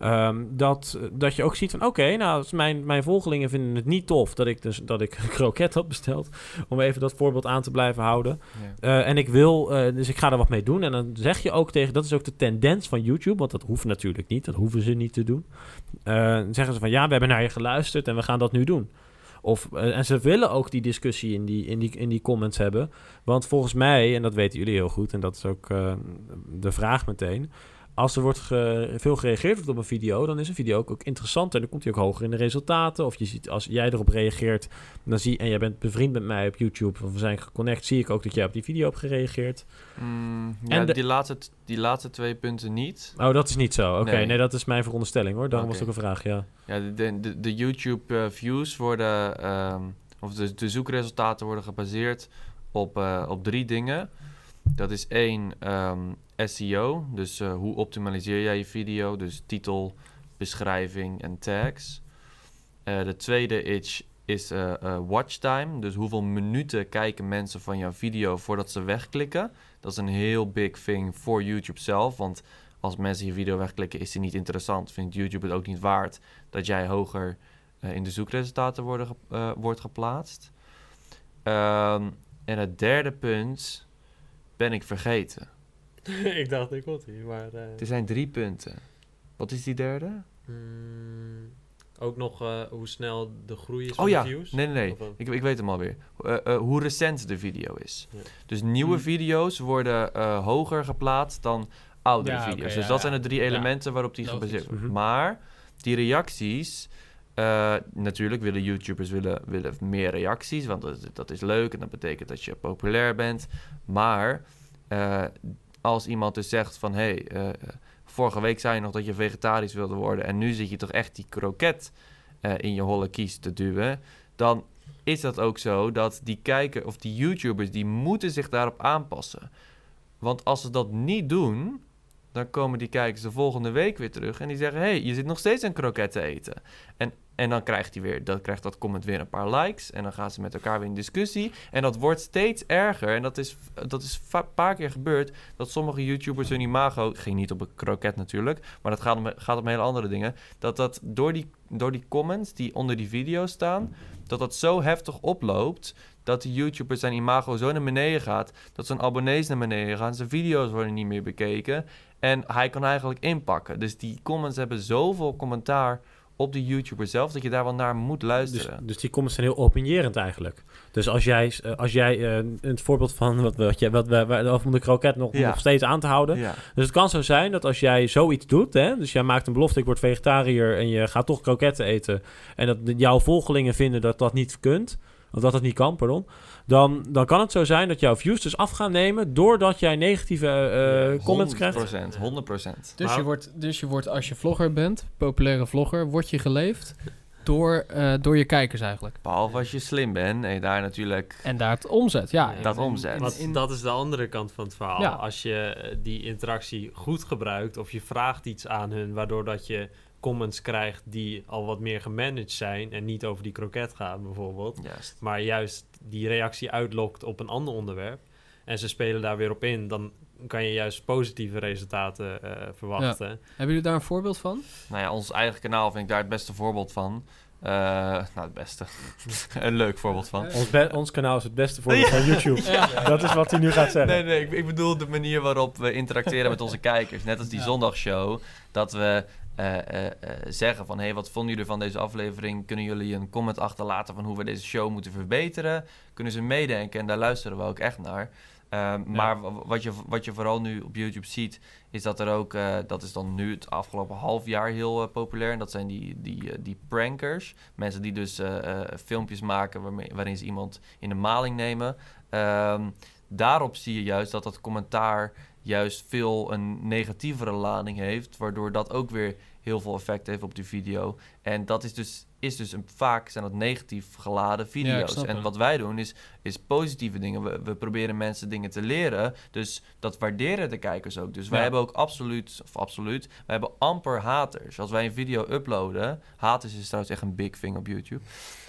B: Ehm, dat, dat je ook ziet van oké, nou, mijn, mijn volgelingen vinden het niet tof dat ik, dus, dat ik een kroket had besteld. Om even dat voorbeeld aan te blijven houden.
D: Ja.
B: Eh, en ik wil, eh, dus ik ga er wat mee doen. En dan zeg je ook tegen, dat is ook de tendens van YouTube, want dat hoeft natuurlijk niet, dat hoeven ze niet te doen. Dan zeggen ze van ja, we hebben naar je geluisterd en we gaan dat nu doen. Of, en ze willen ook die discussie in die, in, die, in die comments hebben. Want volgens mij, en dat weten jullie heel goed, en dat is ook de vraag meteen. Als er wordt ge- veel gereageerd wordt op een video, dan is een video ook, ook interessanter. Dan komt hij ook hoger in de resultaten. Of je ziet, als jij erop reageert, dan zie en jij bent bevriend met mij op YouTube, of we zijn geconnect, zie ik ook dat jij op die video hebt gereageerd.
D: Mm, ja,
B: En de-
D: die, laatste, die laatste twee punten niet.
B: Oh, dat is niet zo. Oké, nee.
D: Nee.
B: dat is mijn veronderstelling hoor. Daarom was het ook een vraag, ja.
D: Ja, de, de, de, YouTube-views worden, ehm, of de, de zoekresultaten worden gebaseerd op, eh, op drie dingen. Dat is één, ehm, SEO, dus eh, hoe optimaliseer jij je video, dus titel, beschrijving en tags. Eh, de tweede is, is eh, eh, watchtime, dus hoeveel minuten kijken mensen van jouw video voordat ze wegklikken. Dat is een heel big thing voor YouTube zelf, want als mensen je video wegklikken, is die niet interessant. Vindt YouTube het ook niet waard dat jij hoger in de zoekresultaten worden wordt geplaatst. Ehm, en het derde punt ben ik vergeten.
C: ik dacht, ik had hier, maar... eh,
D: Er zijn drie punten. Wat is die derde?
C: mm, ook nog eh, hoe snel de groei is
D: Oh
C: van
D: ja,
C: views?
D: nee, nee, nee.
C: Wat?
D: Ik, ik weet hem alweer. Eh, eh, hoe recent de video is.
C: Ja.
D: Dus nieuwe
A: Hmm.
D: video's worden eh, hoger geplaatst dan oudere
A: Ja, oké,
D: video's. dus dat
A: ja.
D: zijn de drie
A: Ja.
D: elementen waarop die gebaseerd wordt.
B: Mhm.
D: Maar die reacties... eh, natuurlijk willen YouTubers willen, willen meer reacties, want dat, dat is leuk en dat betekent dat je populair bent. Maar eh, als iemand dus zegt van hé, hey, eh, vorige week zei je nog dat je vegetarisch wilde worden en nu zit je toch echt die kroket eh, in je holle kies te duwen, dan is dat ook zo dat die kijker of die YouTubers die moeten zich daarop aanpassen. Want als ze dat niet doen, dan komen die kijkers de volgende week weer terug en die zeggen: hey, je zit nog steeds een kroket te eten. En, en dan krijgt, hij weer, dan krijgt dat comment weer een paar likes. En dan gaan ze met elkaar weer in discussie. En dat wordt steeds erger. En dat is, dat is een paar keer gebeurd. Dat sommige YouTubers hun imago. Ging niet op een kroket natuurlijk. Maar dat gaat om, gaat om hele andere dingen. Dat dat door die, door die comments die onder die video staan. Dat dat zo heftig oploopt dat de YouTuber zijn imago zo naar beneden gaat, dat zijn abonnees naar beneden gaan, zijn video's worden niet meer bekeken en hij kan eigenlijk inpakken. Dus die comments hebben zoveel commentaar op de YouTuber zelf, dat je daar wel naar moet luisteren.
B: Dus, dus die comments zijn heel opinierend eigenlijk. Dus als jij, eh, als jij uh, het voorbeeld van wat, wat, je, wat we over de kroket nog, nog steeds aan te houden. Ja. Dus het kan zo zijn dat als jij zoiets doet, hè, dus jij maakt een belofte, ik word vegetariër en je gaat toch kroketten eten. En dat jouw volgelingen vinden dat dat niet kunt of dat het niet kan, pardon, dan, dan kan het zo zijn dat jouw views dus af gaan nemen doordat jij negatieve uh, comments 100%,
D: krijgt.
A: 100%. Dus je, wordt, dus je wordt, als je vlogger bent, populaire vlogger, word je geleefd door, uh, door je kijkers eigenlijk.
D: Behalve als je slim bent en daar natuurlijk...
A: En daar het omzet, ja.
D: dat omzet.
C: Wat, dat is de andere kant van het verhaal. Ja. Als je die interactie goed gebruikt of je vraagt iets aan hun, waardoor dat je comments krijgt die al wat meer gemanaged zijn en niet over die kroket gaan bijvoorbeeld,
D: juist.
C: maar juist die reactie uitlokt op een ander onderwerp en ze spelen daar weer op in, dan kan je juist positieve resultaten uh, verwachten.
A: Hebben jullie daar een voorbeeld van?
D: Nou ja, ons eigen kanaal vind ik daar het beste voorbeeld van. Uh, nou, het beste. een leuk voorbeeld van.
B: Ons, ons, kanaal is het beste voorbeeld van YouTube. Ja. Dat is wat hij nu gaat zeggen.
D: Nee, nee, ik, ik, bedoel de manier waarop we interacteren met onze kijkers. Net als die zondagshow. Dat we uh, uh, zeggen van... hey, wat vonden jullie van deze aflevering? Kunnen jullie een comment achterlaten van hoe we deze show moeten verbeteren? Kunnen ze meedenken? En daar luisteren we ook echt naar. Uh, maar wat je, wat je vooral nu op YouTube ziet, is dat er ook, uh, dat is dan nu het afgelopen half jaar heel uh, populair. En dat zijn die, die, die prankers. Mensen die dus filmpjes maken waarmee, waarin ze iemand in de maling nemen. Um, daarop zie je juist dat dat commentaar juist veel een negatievere lading heeft, waardoor dat ook weer heel veel effect heeft op die video. En dat is dus, is dus een, vaak zijn dat negatief geladen video's. en wat wij doen is, is positieve dingen. We, we proberen mensen dingen te leren. Dus dat waarderen de kijkers ook. Dus wij hebben ook absoluut, of absoluut, wij hebben amper haters. Als wij een video uploaden, haters is trouwens echt een big thing op YouTube.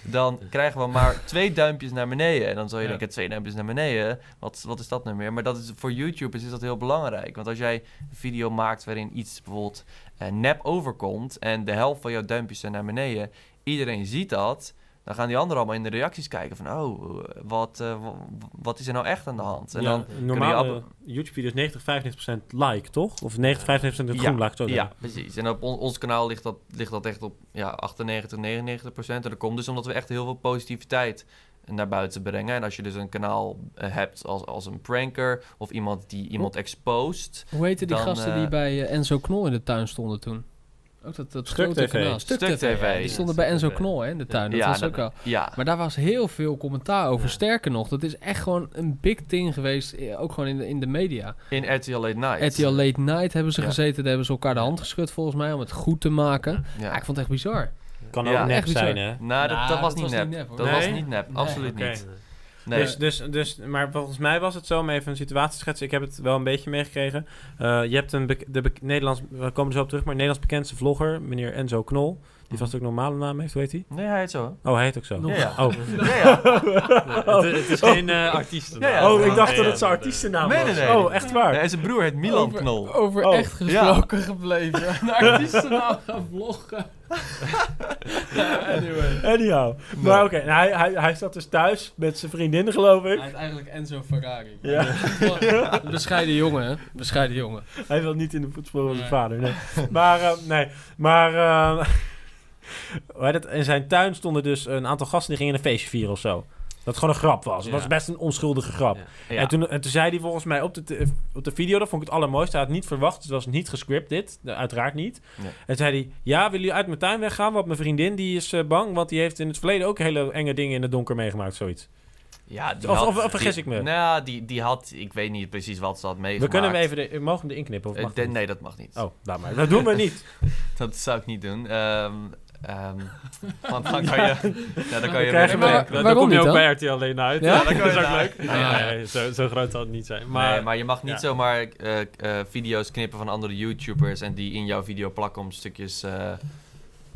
D: Dan krijgen we maar twee duimpjes naar beneden. En dan zou je denken, twee duimpjes naar beneden. Wat, wat is dat nou meer? Maar dat is, voor YouTubers is dat heel belangrijk. Want als jij een video maakt waarin iets bijvoorbeeld uh, nep overkomt en de helft van jouw duimpjes zijn naar beneden, iedereen ziet dat, dan gaan die anderen allemaal in de reacties kijken van, oh, wat, uh, wat is er nou echt aan de hand?
B: En ja, dan normaal YouTube-video's 90, 95% like, toch? Of 90, 95% het groen
D: ja, Ja, precies. En op on ons kanaal ligt dat, ligt dat echt op ja, 98, 99%. En dat komt dus omdat we echt heel veel positiviteit naar buiten brengen. En als je dus een kanaal uh, hebt als, als een pranker of iemand die iemand exposed.
A: Hoe heette die gasten die bij Enzo Knol in de tuin stonden toen? Ook dat, dat
B: Stuk
A: grote
B: TV.
A: kanaal. Stuk,
D: Stuk
A: TV.
D: TV.
A: Die stonden bij Enzo Knol hè, in de tuin. Dat
D: ja,
A: was
D: dat,
A: ook al.
D: Ja.
A: Maar daar was heel veel commentaar over. Sterker nog, dat is echt gewoon een big thing geweest. Ook gewoon in de, in de media.
D: In RTL Late Night.
A: RTL Late Night hebben ze gezeten. Daar hebben ze elkaar de hand geschud volgens mij om het goed te maken. Ja. ik vond het echt bizar.
B: Kan ook nep zijn, hè?
D: Nou, dat, dat, was, niet nep. Dat was niet nep. Absoluut niet.
B: Nee. Dus, dus, dus, maar volgens mij was het zo, om even een situatie schetsen. Ik heb het wel een beetje meegekregen. Uh, je hebt een de Nederlands, we komen zo op terug, maar Nederlands bekendste vlogger, meneer Enzo Knol. Die vast ook een normale naam heeft, hoe heet hij?
D: Nee, hij heet zo.
B: Oh, hij heet ook zo.
D: Ja, ja.
B: Oh.
D: ja, ja.
C: nee, het, het, is geen uh, artiestennaam.
B: Ja, oh, ik dacht dat het zijn artiestennaam
D: nee, nee, nee,
B: was. Oh, echt waar?
D: Nee, zijn broer heet Milan
A: over,
D: Knol.
A: Over oh. echt gesproken gebleven. Een artiestennaam gaan vloggen.
B: anyway. Anyhow. Nee. Maar oké, okay, hij, hij, hij zat dus thuis met zijn vriendin, geloof ik.
A: Hij heeft eigenlijk Enzo Ferrari. Ja. Bescheiden jongen, hè? Bescheiden jongen.
B: Hij wil niet in de voetsporen van zijn vader, nee. Maar, uh, nee. Maar... Uh, in zijn tuin stonden dus een aantal gasten die gingen een feestje vieren of zo. Dat het gewoon een grap was. Het ja. was best een onschuldige grap. Ja. Ja. En, toen, en toen zei hij volgens mij op de, op de video, dat vond ik het allermooiste. Hij had niet verwacht, het was niet gescript dit. Uiteraard niet. En zei hij, ja, willen jullie uit mijn tuin weggaan? Want mijn vriendin die is uh, bang, want die heeft in het verleden ook hele enge dingen in het donker meegemaakt, zoiets.
D: Ja, die
B: of,
D: had,
B: of, of vergis
D: die,
B: ik me?
D: Nou, die, die had, ik weet niet precies wat ze had meegemaakt.
B: We kunnen hem even, de, mogen hem erin knippen? Of mag
D: uh, de, nee, dat mag niet.
B: Oh, laat maar. Dat doen we niet.
D: dat zou ik niet doen. Um, Ehm, want dan kan je... ja, dan kan je...
A: maar-
C: Dan
A: waarom
C: kom je ook
A: dan?
C: bij RTL alleen uit.
A: Ja?
C: Ja, dat,
D: kan
C: is
D: je
C: ook leuk.
A: Ja, ja.
C: Nee, zo, zo groot zal het niet zijn. Maar,
D: nee, maar je mag niet
C: ja.
D: zomaar eh, eh, video's knippen van andere YouTubers en die in jouw video plakken om stukjes. eh,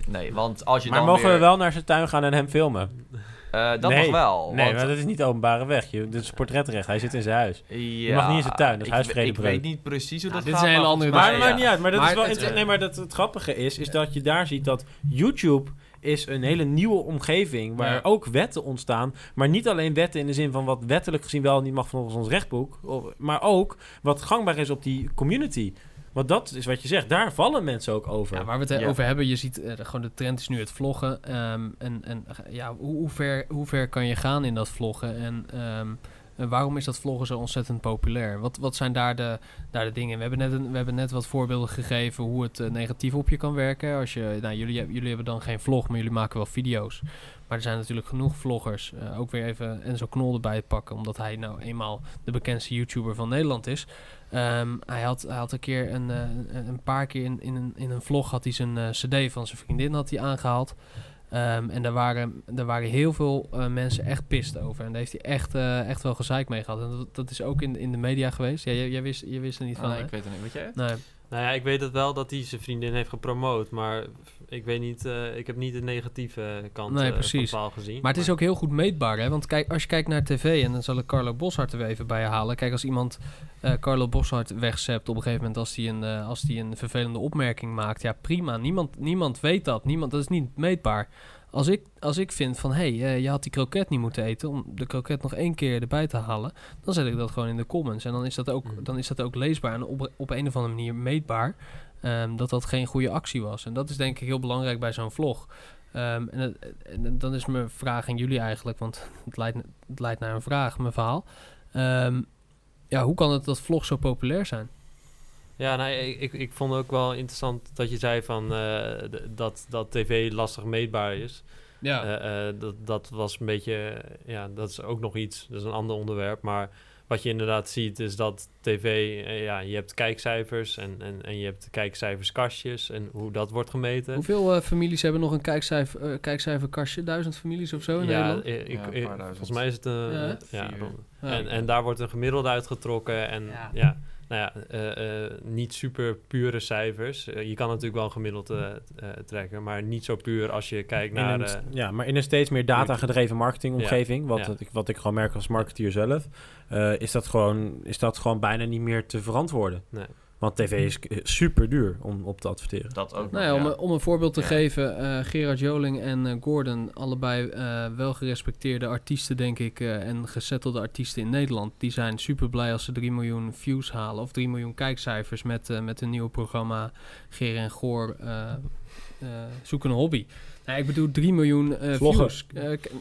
D: nee, want als je
B: Maar
D: dan
B: mogen
D: weer,
B: we wel naar zijn tuin gaan en hem filmen?
D: Eh, dat
B: Nee.
D: mag wel.
B: Nee,
D: want-
B: maar dat is niet openbare weg. Je, dit is portretrecht. Hij zit in zijn huis.
D: ja,
B: mag niet in zijn tuin, dat is
D: ik,
B: huisvredebreuk.
D: Ik weet niet precies hoe
A: Ja,
D: dat
A: dit is
D: gaat.
A: een hele
D: maar
A: andere
B: Maar
D: ja.
B: niet uit. Maar, dat
A: Maar
B: is wel
A: het-
B: nee, maar dat, het grappige is, is dat je daar ziet dat YouTube is een hele nieuwe omgeving waar
A: Ja.
B: ook wetten ontstaan. Maar niet alleen wetten in de zin van wat wettelijk gezien wel niet mag volgens ons rechtboek. Maar ook wat gangbaar is op die community. Want dat is wat je zegt. Daar vallen mensen ook over.
A: Ja, waar we het
D: Ja.
A: over hebben, je ziet eh, gewoon de trend is nu het vloggen. ehm, en en eh, ja, hoe, hoe, ver, hoe ver kan je gaan in dat vloggen? En ehm, en waarom is dat vloggen zo ontzettend populair? Wat, wat zijn daar de, daar de dingen? We hebben, net een, we hebben net wat voorbeelden gegeven hoe het eh, negatief op je kan werken. Als je, nou, jullie, jullie hebben dan geen vlog, maar jullie maken wel video's. Maar er zijn natuurlijk genoeg vloggers. eh, ook weer even Enzo Knol erbij pakken, omdat hij nou eenmaal de bekendste YouTuber van Nederland is. Ehm, hij, had, hij had een keer een, eh, een, een paar keer in, in, een, in een vlog had hij zijn eh, cd van zijn vriendin had hij aangehaald. Ehm, en daar waren, daar waren heel veel eh, mensen echt pist over. En daar heeft hij echt, echt wel gezeik mee gehad. En dat, dat is ook in, in de media geweest. Ja, jij, jij wist, je wist er niet van.
D: Ah,
A: hè?
D: ik weet het niet. Weet jij?
A: Nee.
C: Nou ja, ik weet het wel dat hij zijn vriendin heeft gepromoot. Maar ik weet niet, eh, ik heb niet de negatieve kant
A: Nee,
C: eh, van het gezien.
A: Maar het is ook heel goed meetbaar, hè? Want kijk, als je kijkt naar tv, en dan zal ik Carlo Boshart er weer even bij halen. Kijk, als iemand eh, Carlo Boshart wegzept op een gegeven moment als hij een, als die een vervelende opmerking maakt, ja prima. Niemand, niemand weet dat. Niemand, dat is niet meetbaar. Als ik, als ik vind van, hé, hey, eh, je had die kroket niet moeten eten om de kroket nog één keer erbij te halen, dan zet ik dat gewoon in de comments. En dan is dat ook,
C: Mhm.
A: dan is dat ook leesbaar en op, op een of andere manier meetbaar ehm, dat dat geen goede actie was. En dat is denk ik heel belangrijk bij zo'n vlog. Ehm, en dan is mijn vraag aan jullie eigenlijk, want het leidt, het leidt naar een vraag, mijn verhaal. Ehm, ja, hoe kan het dat vlogs zo populair zijn?
C: Ja, nou, ik, ik, ik vond ook wel interessant dat je zei van, eh, dat, dat tv lastig meetbaar is.
A: Ja,
C: Eh, eh, dat, dat was een beetje, ja, dat is ook nog iets, dat is een ander onderwerp. Maar wat je inderdaad ziet is dat tv, ja, je hebt kijkcijfers en, en, en je hebt kijkcijferskastjes en hoe dat wordt gemeten.
A: Hoeveel families hebben nog een kijkcijfer, kijkcijferkastje? Duizend families of zo in
C: ja,
A: Nederland?
C: ik,
D: Ja,
C: ik- volgens mij is het een,
A: Ja.
C: en, en daar wordt een gemiddelde uitgetrokken en
A: Ja.
C: Nou ja, eh, eh, niet super pure cijfers. Eh, je kan natuurlijk wel een gemiddeld eh, eh, trekken, maar niet zo puur als je kijkt naar...
B: een, ja, maar in een steeds meer data-gedreven marketingomgeving, wat,
C: Ja.
B: ik, wat ik gewoon merk als marketeer zelf, is, dat gewoon, is dat gewoon bijna niet meer te verantwoorden.
C: Nee.
B: Want tv is super duur om op te adverteren.
D: Dat ook.
A: Nou ja, om,
D: ja.
A: om een voorbeeld te
D: Ja.
A: geven, eh, Gerard Joling en eh, Gordon, allebei eh, wel gerespecteerde artiesten, denk ik, eh, en gesettelde artiesten in Nederland, die zijn super blij als ze 3 miljoen views halen of 3 miljoen kijkcijfers met, eh, met hun nieuwe programma Ger en Goor eh, eh, Zoek een hobby. Nou, ik bedoel 3 miljoen eh, views.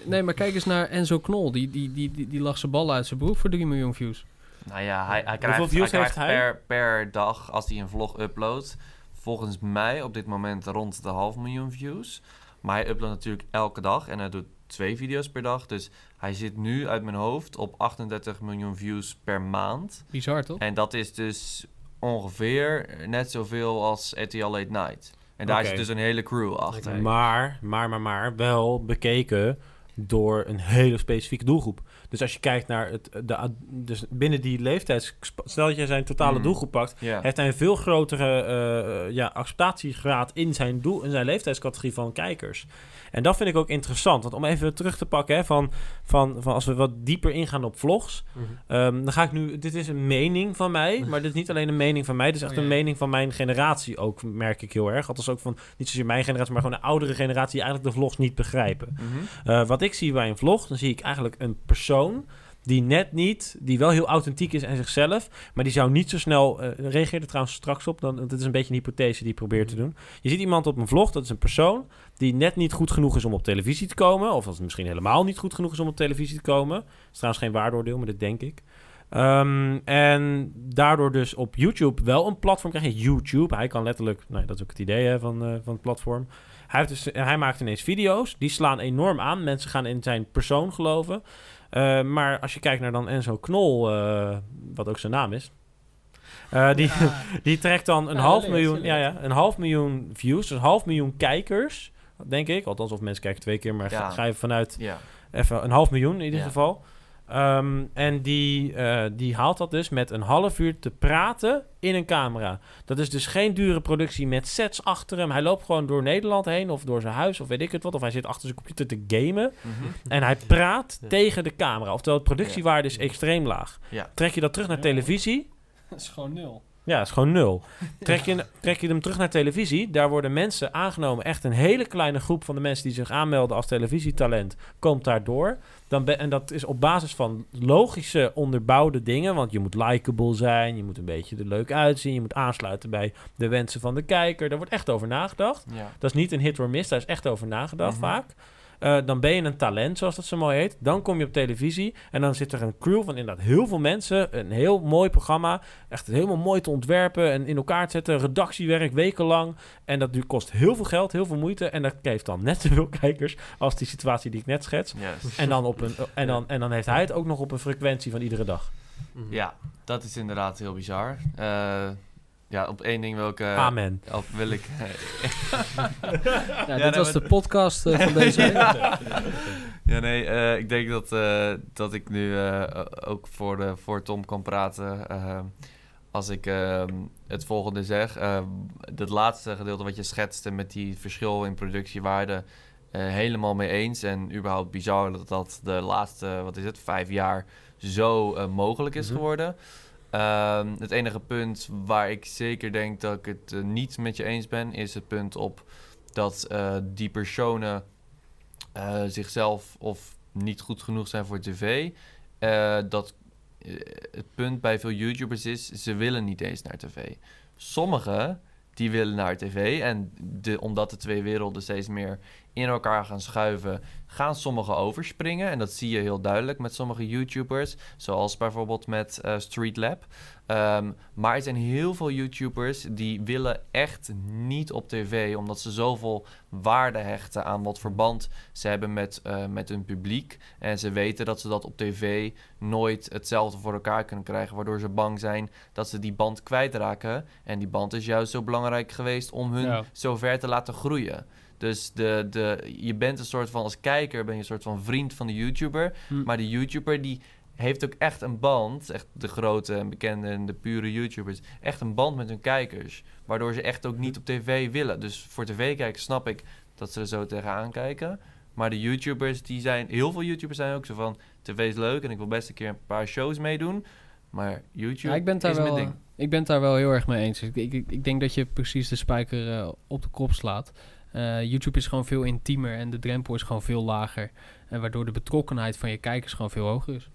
A: Nee, maar kijk eens naar Enzo Knol, die, die, die, die, die lag zijn ballen uit zijn broek voor 3 miljoen views.
D: Nou ja, hij, hij
B: Hoeveel
D: krijgt, hij
B: views
D: krijgt
B: heeft hij?
D: Per, per dag, als hij een vlog uploadt, volgens mij op dit moment rond de half miljoen views. Maar hij uploadt natuurlijk elke dag en hij doet twee video's per dag. Dus hij zit nu uit mijn hoofd op 38 miljoen views per maand.
A: Bizar, toch?
D: En dat is dus ongeveer net zoveel als RTL Late Night. En daar zit dus een hele crew achter.
B: Maar, maar, maar, maar, wel bekeken door een hele specifieke doelgroep. Dus als je kijkt naar het, de, ad- dus binnen die leeftijds... Stel dat je zijn totale
D: Mm.
B: doelgroep pakt, heeft hij een veel grotere eh, eh, ja, acceptatiegraad in zijn, doel, in zijn leeftijdscategorie van kijkers. En dat vind ik ook interessant. Want om even terug te pakken, hè, van, van, van als we wat dieper ingaan op vlogs.
C: mhm.
B: Ehm, dan ga ik nu. Dit is een mening van mij, maar dit is niet alleen een mening van mij. Dit is echt
A: Oh, ja.
B: een mening van mijn generatie ook, merk ik heel erg. Althans ook van niet zozeer mijn generatie, maar gewoon een oudere generatie die eigenlijk de vlogs niet begrijpen.
D: Mhm.
B: Eh, wat ik zie bij een vlog, dan zie ik eigenlijk een persoon die net niet, die wel heel authentiek is en zichzelf, maar die zou niet zo snel, eh reageerde trouwens straks op, dan, dit is een beetje een hypothese die ik probeer te doen. Je ziet iemand op een vlog, dat is een persoon die net niet goed genoeg is om op televisie te komen, of als het misschien helemaal niet goed genoeg is om op televisie te komen. Dat is trouwens geen waardeoordeel, maar dat denk ik. Ehm, en daardoor dus op YouTube wel een platform krijgt. YouTube, hij kan letterlijk, nou, dat is ook het idee hè, van, eh, van het platform. Hij, heeft dus, hij maakt ineens video's, die slaan enorm aan. Mensen gaan in zijn persoon geloven. Eh, maar als je kijkt naar dan Enzo Knol, eh, wat ook zijn naam is. eh, die, die trekt dan een
A: Ja,
B: half
A: leert,
B: miljoen, ja, ja, een half miljoen views, dus een half miljoen kijkers denk ik. Althans, of mensen kijken twee keer, maar
D: Ja.
B: ga, ga je vanuit
D: Ja.
B: even een half miljoen in ieder
D: Ja.
B: geval. Ehm, en die, eh, die haalt dat dus met een half uur te praten in een camera. Dat is dus geen dure productie met sets achter hem. Hij loopt gewoon door Nederland heen of door zijn huis of weet ik het wat. Of hij zit achter zijn computer te gamen.
D: Mhm.
B: En hij praat
C: Ja.
B: tegen de camera. Oftewel, de productiewaarde is extreem laag.
D: Ja.
B: Trek je dat terug naar televisie,
A: Dat is gewoon nul.
B: Ja, dat is gewoon nul. Trek je, trek je hem terug naar televisie, daar worden mensen aangenomen. Echt een hele kleine groep van de mensen die zich aanmelden als televisietalent komt daardoor. Dan ben- en dat is op basis van logische onderbouwde dingen. Want je moet likable zijn, je moet een beetje er leuk uitzien, je moet aansluiten bij de wensen van de kijker. Daar wordt echt over nagedacht.
D: Ja.
B: Dat is niet een hit or miss, daar is echt over nagedacht
D: Mhm.
B: vaak. Eh, dan ben je een talent, zoals dat zo mooi heet. Dan kom je op televisie en dan zit er een crew van inderdaad heel veel mensen. Een heel mooi programma. Echt helemaal mooi te ontwerpen en in elkaar te zetten. Redactiewerk, wekenlang. En dat kost heel veel geld, heel veel moeite. En dat geeft dan net zoveel kijkers als die situatie die ik net schets. En dan, op een, en, dan, en dan heeft hij het ook nog op een frequentie van iedere dag.
D: Ja, dat is inderdaad heel bizar. Eh, ja, op één ding wil ik... eh,
B: Amen.
D: Op wil ik...
A: Ja,
D: Ja,
A: dit
D: nee,
A: was
D: maar-
A: de podcast eh, van deze week.
D: ja. Nee, eh, ik denk dat, eh, dat ik nu eh, ook voor, de, voor Tom kan praten. eh, als ik eh, het volgende zeg. Eh, het laatste gedeelte wat je schetste met die verschil in productiewaarde. eh, helemaal mee eens. En überhaupt bizar dat dat de laatste, wat is het, vijf jaar zo eh, mogelijk is
B: Mhm.
D: geworden. Ehm, het enige punt waar ik zeker denk dat ik het eh, niet met je eens ben, is het punt op dat eh, die personen eh, zichzelf of niet goed genoeg zijn voor tv. Dat het punt bij veel YouTubers is, ze willen niet eens naar tv. Sommigen die willen naar tv en de, omdat de twee werelden steeds meer in elkaar gaan schuiven, gaan sommigen overspringen. En dat zie je heel duidelijk met sommige YouTubers, zoals bijvoorbeeld met eh, Streetlab. Ehm, maar er zijn heel veel YouTubers die willen echt niet op tv, omdat ze zoveel waarde hechten aan wat verband ze hebben met, eh, met hun publiek. En ze weten dat ze dat op tv nooit hetzelfde voor elkaar kunnen krijgen, waardoor ze bang zijn dat ze die band kwijtraken. En die band is juist zo belangrijk geweest om hun
A: Ja.
D: zo ver te laten groeien. Dus de, de, je bent een soort van, als kijker ben je een soort van vriend van de YouTuber.
A: Hm.
D: Maar de YouTuber die heeft ook echt een band, echt de grote en bekende en de pure YouTubers, echt een band met hun kijkers. Waardoor ze echt ook niet op tv willen. Dus voor tv-kijkers snap ik dat ze er zo tegenaan kijken. Maar de YouTubers, die zijn, heel veel YouTubers zijn ook zo van, tv is leuk en ik wil best een keer een paar shows meedoen. Maar YouTube
A: Ja, ik ben daar
D: is
A: wel,
D: mijn ding.
A: eh, ik ben daar wel heel erg mee eens. Ik, ik, ik denk dat je precies de spijker eh, op de kop slaat. Eh, YouTube is gewoon veel intiemer en de drempel is gewoon veel lager. En waardoor de betrokkenheid van je kijkers gewoon veel hoger is.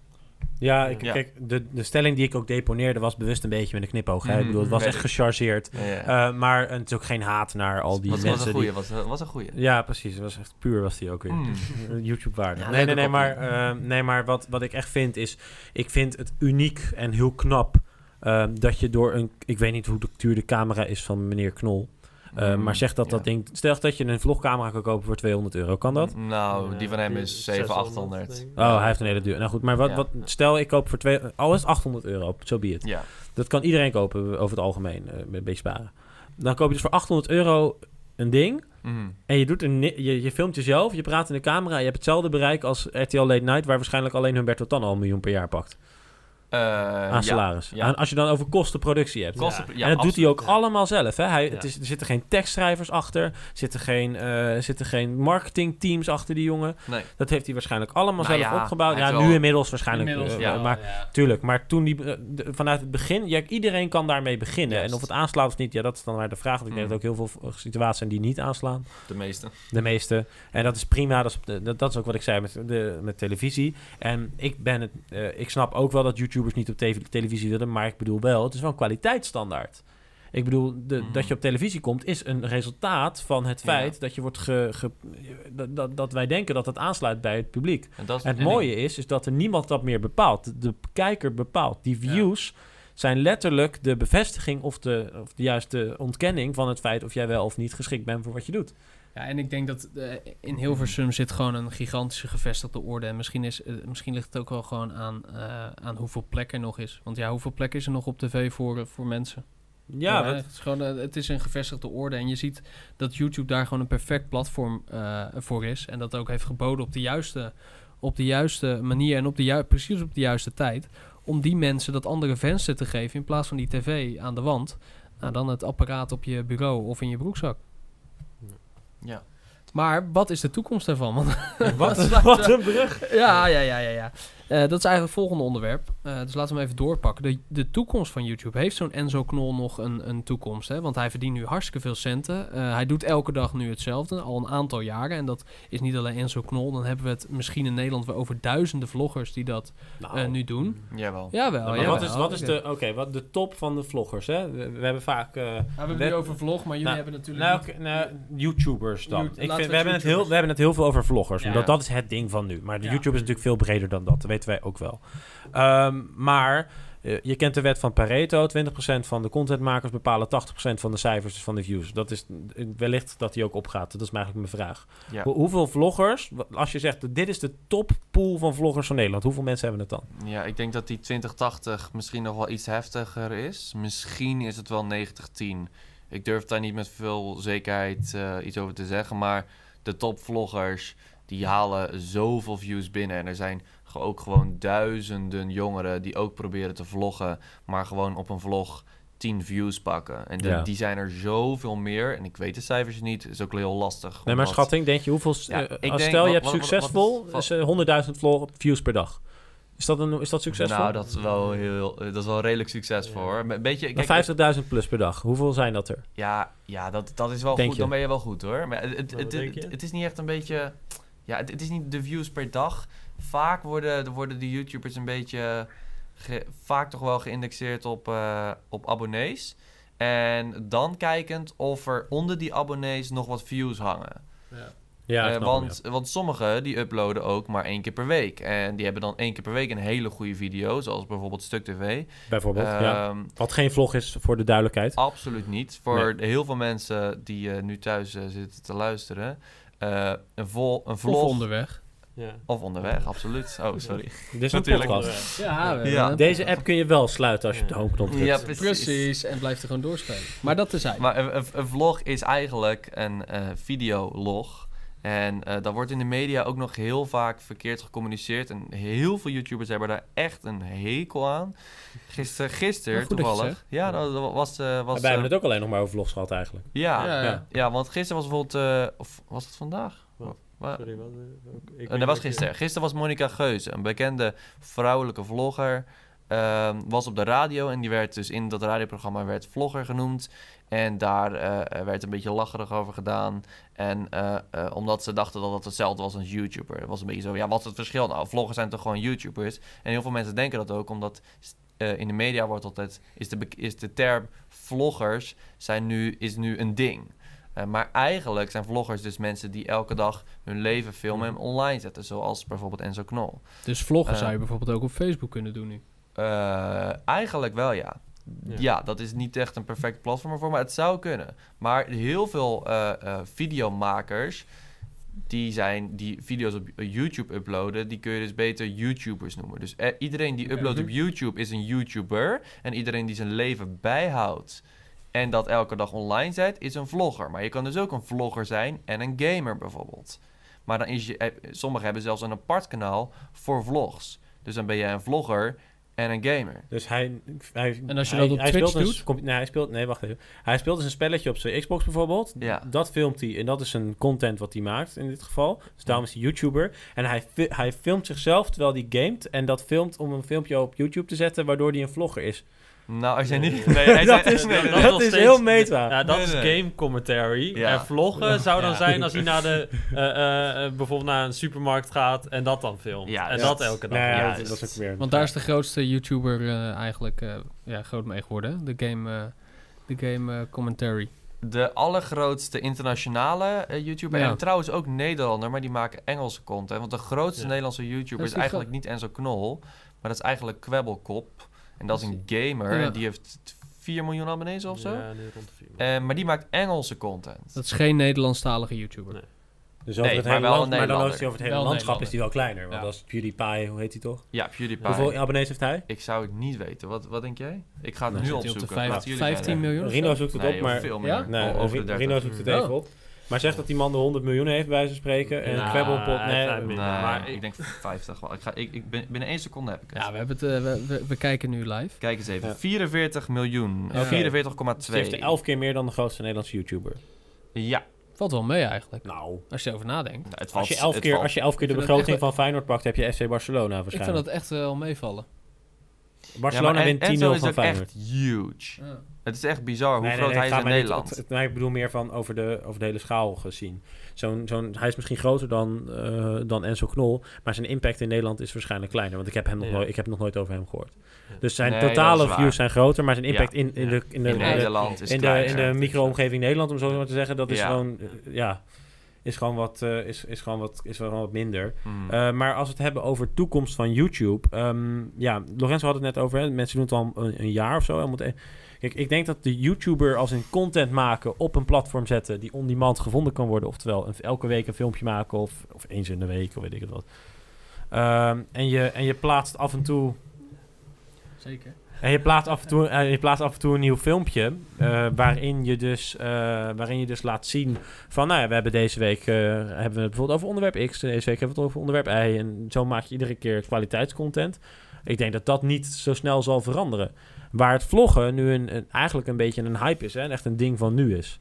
B: Ja, ik,
D: Ja.
B: kijk, de, de stelling die ik ook deponeerde was bewust een beetje met een knipoog. hè. Ik
D: Mhm,
B: bedoel, het was echt gechargeerd.
D: Ja, ja.
B: Eh, maar het is ook geen haat naar al die
D: was,
B: mensen
D: was een
B: die...
D: goeie, was, was een goeie.
B: Ja, precies. Het was echt puur was die ook weer.
D: Mm.
B: YouTube-waarde.
D: Ja,
B: nee, nee, nee, maar, eh, nee, maar wat, wat ik echt vind is... Ik vind het uniek en heel knap eh, dat je door een... Ik weet niet hoe duur de camera is van meneer Knol. Eh,
D: Mm,
B: maar zeg dat dat ding... Stel dat je een vlogcamera kan kopen voor 200 euro. Kan dat?
D: Nou,
C: Ja,
D: die van hem is 700, 800.
C: denk ik.
B: Oh, hij heeft een hele duur. Nou goed, maar wat,
D: Ja.
B: wat, stel ik koop voor twee... Al is het 800 euro, zo be it.
D: Ja.
B: Dat kan iedereen kopen over het algemeen, eh, met een beetje sparen. Dan koop je dus voor 800 euro een ding...
D: Mhm.
B: En je, doet een, je, je filmt jezelf, je praat in de camera... je hebt hetzelfde bereik als RTL Late Night... waar waarschijnlijk alleen Humberto Tan al een miljoen per jaar pakt.
D: Eh,
B: aan
D: ja.
B: salaris.
D: ja.
B: Aan- als je dan over kostenproductie hebt.
D: Kosten, ja,
B: en dat doet hij ook allemaal zelf. Hè? Hij, het is, er zitten geen tekstschrijvers achter. Zitten geen, eh zitten geen marketingteams achter die jongen.
D: Nee.
B: Dat heeft hij waarschijnlijk allemaal
D: Nou
B: zelf
D: ja,
B: opgebouwd. Ja, nu
D: wel-
B: inmiddels waarschijnlijk.
A: Inmiddels
B: eh, maar
A: ja.
B: tuurlijk. Maar toen die, de- vanuit het begin... Ja, iedereen kan daarmee beginnen. En of het aanslaat of niet, ja, dat is dan maar de vraag. Want ik denk
D: Mm.
B: dat ook heel veel situaties zijn die niet aanslaan.
D: De meeste.
B: De meeste. En dat is prima. Dat is, dat, dat is ook wat ik zei met, de, met televisie. En ik ben het. eh, ik snap ook wel dat YouTubers niet op tv televisie willen. Maar ik bedoel wel, het is wel een kwaliteitsstandaard. Ik bedoel, de,
D: Mhm.
B: dat je op televisie komt, is een resultaat van het
D: Ja.
B: feit dat je wordt ge, ge- dat, dat, wij denken dat het aansluit bij het publiek.
D: En, dat is,
B: En het mooie is, is dat er niemand dat meer bepaalt. De, de kijker bepaalt. Die views zijn letterlijk de bevestiging of de, of de juiste ontkenning van het feit of jij wel of niet geschikt bent voor wat je doet.
A: Ja, en ik denk dat eh, in Hilversum zit gewoon een gigantische gevestigde orde. En misschien, is, eh, misschien ligt het ook wel gewoon aan, eh, aan hoeveel plek er nog is. Want ja, hoeveel plek is er nog op tv voor, voor mensen?
B: Ja,
A: het, is gewoon, het is een gevestigde orde. En je ziet dat YouTube daar gewoon een perfect platform voor is. En dat ook heeft geboden op de juiste, op de juiste manier en op de ju- precies op de juiste tijd. Om die mensen dat andere venster te geven in plaats van die tv aan de wand. Nou, dan het apparaat op je bureau of in je broekzak.
D: Ja.
A: Maar wat is de toekomst daarvan? Want
B: wat, wat een brug.
A: ja, ja, ja, ja. ja. Eh, dat is eigenlijk het volgende onderwerp. Eh, dus laten we hem even doorpakken. De, de toekomst van YouTube. Heeft zo'n Enzo Knol nog een, een toekomst? Hè? Want hij verdient nu hartstikke veel centen. Eh, hij doet elke dag nu hetzelfde, al een aantal jaren. En dat is niet alleen Enzo Knol. Dan hebben we het misschien in Nederland wel over duizenden vloggers die dat
B: Nou,
A: nu doen.
D: Jawel.
A: Jawel,
B: maar
A: jawel.
B: wat is, wat is
A: Oké.
B: de, oké, wat de top van de vloggers, hè? We, we hebben vaak...
A: Nou, we hebben het nu over vlog, maar jullie
B: Nou,
A: hebben natuurlijk...
B: nou,
A: niet-
B: nou, YouTubers dan.
A: You-
B: Ik vind,
A: we
B: we, hebben het heel, we hebben het heel veel over vloggers.
A: Ja.
B: Omdat dat is het ding van nu. Maar de
A: Ja.
B: YouTube is natuurlijk veel breder dan dat. Weten wij ook wel. Ehm, maar eh, je kent de wet van Pareto. 20% van de contentmakers bepalen 80% van de cijfers dus van de views. Dat is eh, wellicht dat die ook opgaat. Dat is eigenlijk mijn vraag.
D: Ja.
B: Hoe- hoeveel vloggers, als je zegt dit is de toppool van vloggers van Nederland. Hoeveel mensen hebben het dan?
D: Ja, ik denk dat die 2080 misschien nog wel iets heftiger is. Misschien is het wel 9010. Ik durf daar niet met veel zekerheid eh, iets over te zeggen. Maar de topvloggers, die halen zoveel views binnen. En er zijn ook gewoon duizenden jongeren die ook proberen te vloggen. Maar gewoon op een vlog 10 views pakken. En de-
B: Ja.
D: die zijn er zoveel meer. En ik weet de cijfers niet. is ook heel lastig.
B: Nee, maar
D: omdat-
B: schatting, denk je hoeveel...
D: Ja,
B: eh,
D: ik
B: als
D: denk,
B: stel je hebt succesvol,
D: wat is-
B: is, eh, 100.000 vlog- views per dag. Is dat, een, is dat succesvol?
D: Nou, dat is wel, heel, dat is wel redelijk succesvol hoor. Een beetje,
B: Dan
D: kijk,
B: 50.000 plus per dag. Hoeveel zijn dat er?
D: Ja, ja dat, dat is wel
B: Denk
D: goed.
B: je?
D: Dan ben je wel goed hoor. Maar het, het, het, is niet echt een beetje. Ja, het, het is niet de views per dag. Vaak worden, worden de YouTubers een beetje. ge- vaak toch wel geïndexeerd op, eh, op abonnees. En dan kijkend of er onder die abonnees nog wat views hangen.
B: Ja,
D: Eh,
B: snap
D: want, want sommigen die uploaden ook maar één keer per week. En die hebben dan één keer per week een hele goede video. Zoals bijvoorbeeld Stuk TV.
B: Bijvoorbeeld, ja.
D: Ehm,
B: Wat geen vlog is, voor de duidelijkheid.
D: Absoluut niet. Voor heel veel mensen die eh, nu thuis eh, zitten te luisteren. eh, een, vol, een
A: Of
D: vlog.
A: onderweg.
C: Ja.
D: Of onderweg, absoluut. Oh, sorry.
B: Dit is een
D: Natuurlijk.
B: podcast.
A: Ja,
B: Deze app kun je wel sluiten als je op de homeknop drukt.
D: Ja, precies.
A: Precies, en blijft er gewoon doorspelen. Maar dat is hij.
D: Maar een, een, een vlog is eigenlijk een eh, videolog. En eh dat wordt in de media ook nog heel vaak verkeerd gecommuniceerd. En heel veel YouTubers hebben daar echt een hekel aan. Gisteren, gisteren toevallig. Ja, dat dat was... eh was
B: Maar wij hebben
D: eh,
B: het ook alleen nog maar over vlogs gehad eigenlijk.
D: ja,
A: Ja,
D: ja,
A: ja.
D: want gisteren was bijvoorbeeld... eh, of was het vandaag?
C: Wat?
D: Wa-
C: Sorry, wat? Ik
D: Eh, dat was gisteren.Isteren was Monica Geuze, een bekende vrouwelijke vlogger. ehm, was op de radio en die werd dus in dat radioprogramma werd vlogger genoemd. En daar eh, werd een beetje lacherig over gedaan. En eh, eh, omdat ze dachten dat het hetzelfde was als YouTuber. Het was een beetje zo, ja, wat is het verschil? Nou, vloggers zijn toch gewoon YouTubers? En heel veel mensen denken dat ook, omdat eh, in de media wordt altijd... Is de, is de term vloggers zijn nu, is nu een ding. Eh, maar eigenlijk zijn vloggers dus mensen die elke dag hun leven filmen en online zetten. Zoals bijvoorbeeld Enzo Knol.
A: Dus vloggen
D: Eh.
A: zou je bijvoorbeeld ook op Facebook kunnen doen nu.
D: Eh, eigenlijk wel, ja.
C: Ja.
D: ja. dat is niet echt een perfect platform ervoor, maar het zou kunnen. Maar heel veel eh, eh, videomakers die, zijn, die video's op YouTube uploaden, die kun je dus beter YouTubers noemen. Dus iedereen die uploadt op YouTube is een YouTuber. En iedereen die zijn leven bijhoudt en dat elke dag online zet, is een vlogger. Maar je kan dus ook een vlogger zijn en een gamer bijvoorbeeld. Maar dan is je, eh, sommigen hebben zelfs een apart kanaal voor vlogs. Dus dan ben je een vlogger en een gamer.
B: Dus hij, hij,
A: En als je
B: hij,
A: dat op
B: hij
A: Twitch
B: speelt een
A: doet?
B: nee, hij speelt, nee, wacht even. Hij speelt dus een spelletje op zijn Xbox bijvoorbeeld.
D: Ja.
B: Dat filmt hij en dat is een content wat hij maakt in dit geval. Dus daarom is hij YouTuber. En hij, hij filmt zichzelf terwijl hij gamet. En dat filmt om een filmpje op YouTube te zetten, waardoor hij een vlogger is.
D: Nou, als jij niet... Nee, hij
B: dat
D: zei-
B: is,
D: nee, nee,
B: dat
D: nee.
C: nog
B: is
C: steeds-
B: heel meta.
C: Ja, dat
D: Nee,
C: is game commentary.
D: Ja.
C: En vloggen zou dan
A: Ja.
C: zijn als hij naar de, eh, eh, eh, bijvoorbeeld naar een supermarkt gaat en dat dan filmt.
D: Ja,
C: en
D: ja.
C: dat elke dag.
D: Ja,
B: dat, dat is ook weer...
A: Want daar is de grootste YouTuber eh, eigenlijk eh, ja, groot mee geworden. De game, de game commentary.
D: De allergrootste internationale eh, YouTuber.
A: Ja.
D: En trouwens ook Nederlander, maar die maken Engelse content. Want de grootste
C: Ja.
D: Nederlandse YouTuber
A: Dat
D: is,
A: is
D: eigenlijk niet Enzo Knol. Maar dat is eigenlijk Kwebbelkop. En dat is een gamer.
A: Ja.
D: En die heeft 4 miljoen abonnees of zo.
C: Ja, nu rond de vier.
D: Eh, maar die maakt Engelse content.
A: Dat is geen Nederlandstalige YouTuber.
C: Nee.
B: Dus over
D: Nee,
B: het
D: maar
B: hele
D: wel
B: land,
D: een
B: maar dan
D: Nederlander.
B: is hij over het hele
A: Wel
B: landschap is hij wel kleiner. Want
A: Ja.
B: als PewDiePie, hoe heet hij toch?
D: Ja, PewDiePie.
B: Hoeveel abonnees heeft hij?
D: Ik zou het niet weten. Wat, wat denk jij? Ik ga het
B: Nou,
D: nu
A: op
D: opzoeken. jullie
A: 15
D: verder.
A: miljoen?
B: Rino zoekt het
D: Nee,
B: op, maar...
D: veel meer.
A: Ja?
B: Nee,
D: Al over de
B: Ri-
D: 30.
B: Rino zoekt het
A: Oh.
B: even op. Maar zegt dat die man de 100 miljoen heeft, bij wijze van spreken. En
C: Nou,
B: Kwebbelpot, nee.
C: maar
D: ik denk 50 wel. Ik ga, ik, ik ben, binnen één seconde heb ik het.
A: Ja, we, hebben het, eh, we, we, we kijken nu live.
D: Kijk eens even.
B: Ja.
D: 44 miljoen.
A: Oké.
D: 44,2.
B: Dus heeft er 11 keer meer dan de grootste Nederlandse YouTuber.
D: Ja.
A: Valt wel mee eigenlijk.
B: Nou,
A: Als je erover nadenkt.
D: Nou, het
B: als je 11
D: het
B: keer,
D: valt.
B: als je 11 keer de begroting
A: echt
B: van Feyenoord pakt, heb je FC Barcelona
A: Ik vind
B: waarschijnlijk.
A: dat echt wel meevallen.
B: Barcelona
D: ja,
B: wint 10-0
D: Enzo is
B: van Feyenoord.
D: echt huge.
A: Ja.
D: Het is echt bizar hoe
B: Nee,
D: groot
B: nee,
D: hij is in
B: niet-
D: Nederland.
B: het- het- ik bedoel meer van over de, over de hele schaal gezien. Zo'n, zo'n, hij is misschien groter dan, eh, dan Enzo Knol, maar zijn impact in Nederland is waarschijnlijk kleiner, want ik heb, hem nog
C: Ja.
B: nooit, ik heb nog nooit over hem gehoord. Dus zijn totale views zijn groter, maar zijn impact
D: Ja.
B: in, in, de, in de,
D: in
B: in de,
D: Nederland is
B: in de, in de micro-omgeving Nederland, om zo maar te zeggen, dat is gewoon, eh, ja, is gewoon wat, eh, is, is gewoon wat, is gewoon wat minder.
D: Hmm.
B: Uh, maar als we het hebben over toekomst van YouTube. ehm, ja, Lorenzo had het net over. Hè, mensen doen het al een, een jaar of zo. Hij moet e- Kijk, ik denk dat de YouTuber als een content maken op een platform zetten die on-demand gevonden kan worden. Oftewel, een, elke week een filmpje maken of, of eens in de week of weet ik het wat. Ehm, en, je, en je plaatst af en toe
A: Zeker.
B: En je plaatst af en toe, eh, je plaatst af en toe een nieuw filmpje. eh, waarin, je dus, eh, waarin je dus laat zien van, nou ja, we hebben deze week hebben we het bijvoorbeeld over onderwerp X. Deze week hebben we het over onderwerp Y. En zo maak je iedere keer kwaliteitscontent. Ik denk dat dat niet zo snel zal veranderen. Waar het vloggen nu een, eigenlijk een beetje een hype is. En echt een ding van nu is.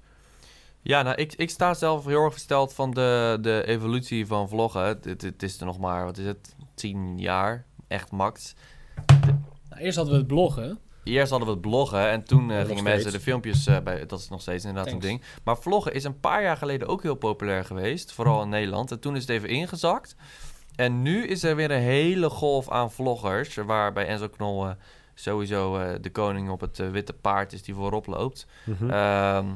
D: Ja, nou, ik, ik sta zelf heel erg versteld van de, de evolutie van vloggen. Het, het, is er nog maar, wat is het, 10 jaar, echt max.
A: Nou, eerst hadden we het bloggen.
D: Eerst hadden we het bloggen en toen eh, gingen mensen de filmpjes eh, bij. Dat is nog steeds inderdaad
A: Thanks.
D: een ding. Maar vloggen is een paar jaar geleden ook heel populair geweest, vooral in Nederland. En toen is het even ingezakt. En nu is er weer een hele golf aan vloggers, waarbij Enzo Knol eh, sowieso de koning op het witte paard is die voorop loopt. Ehm,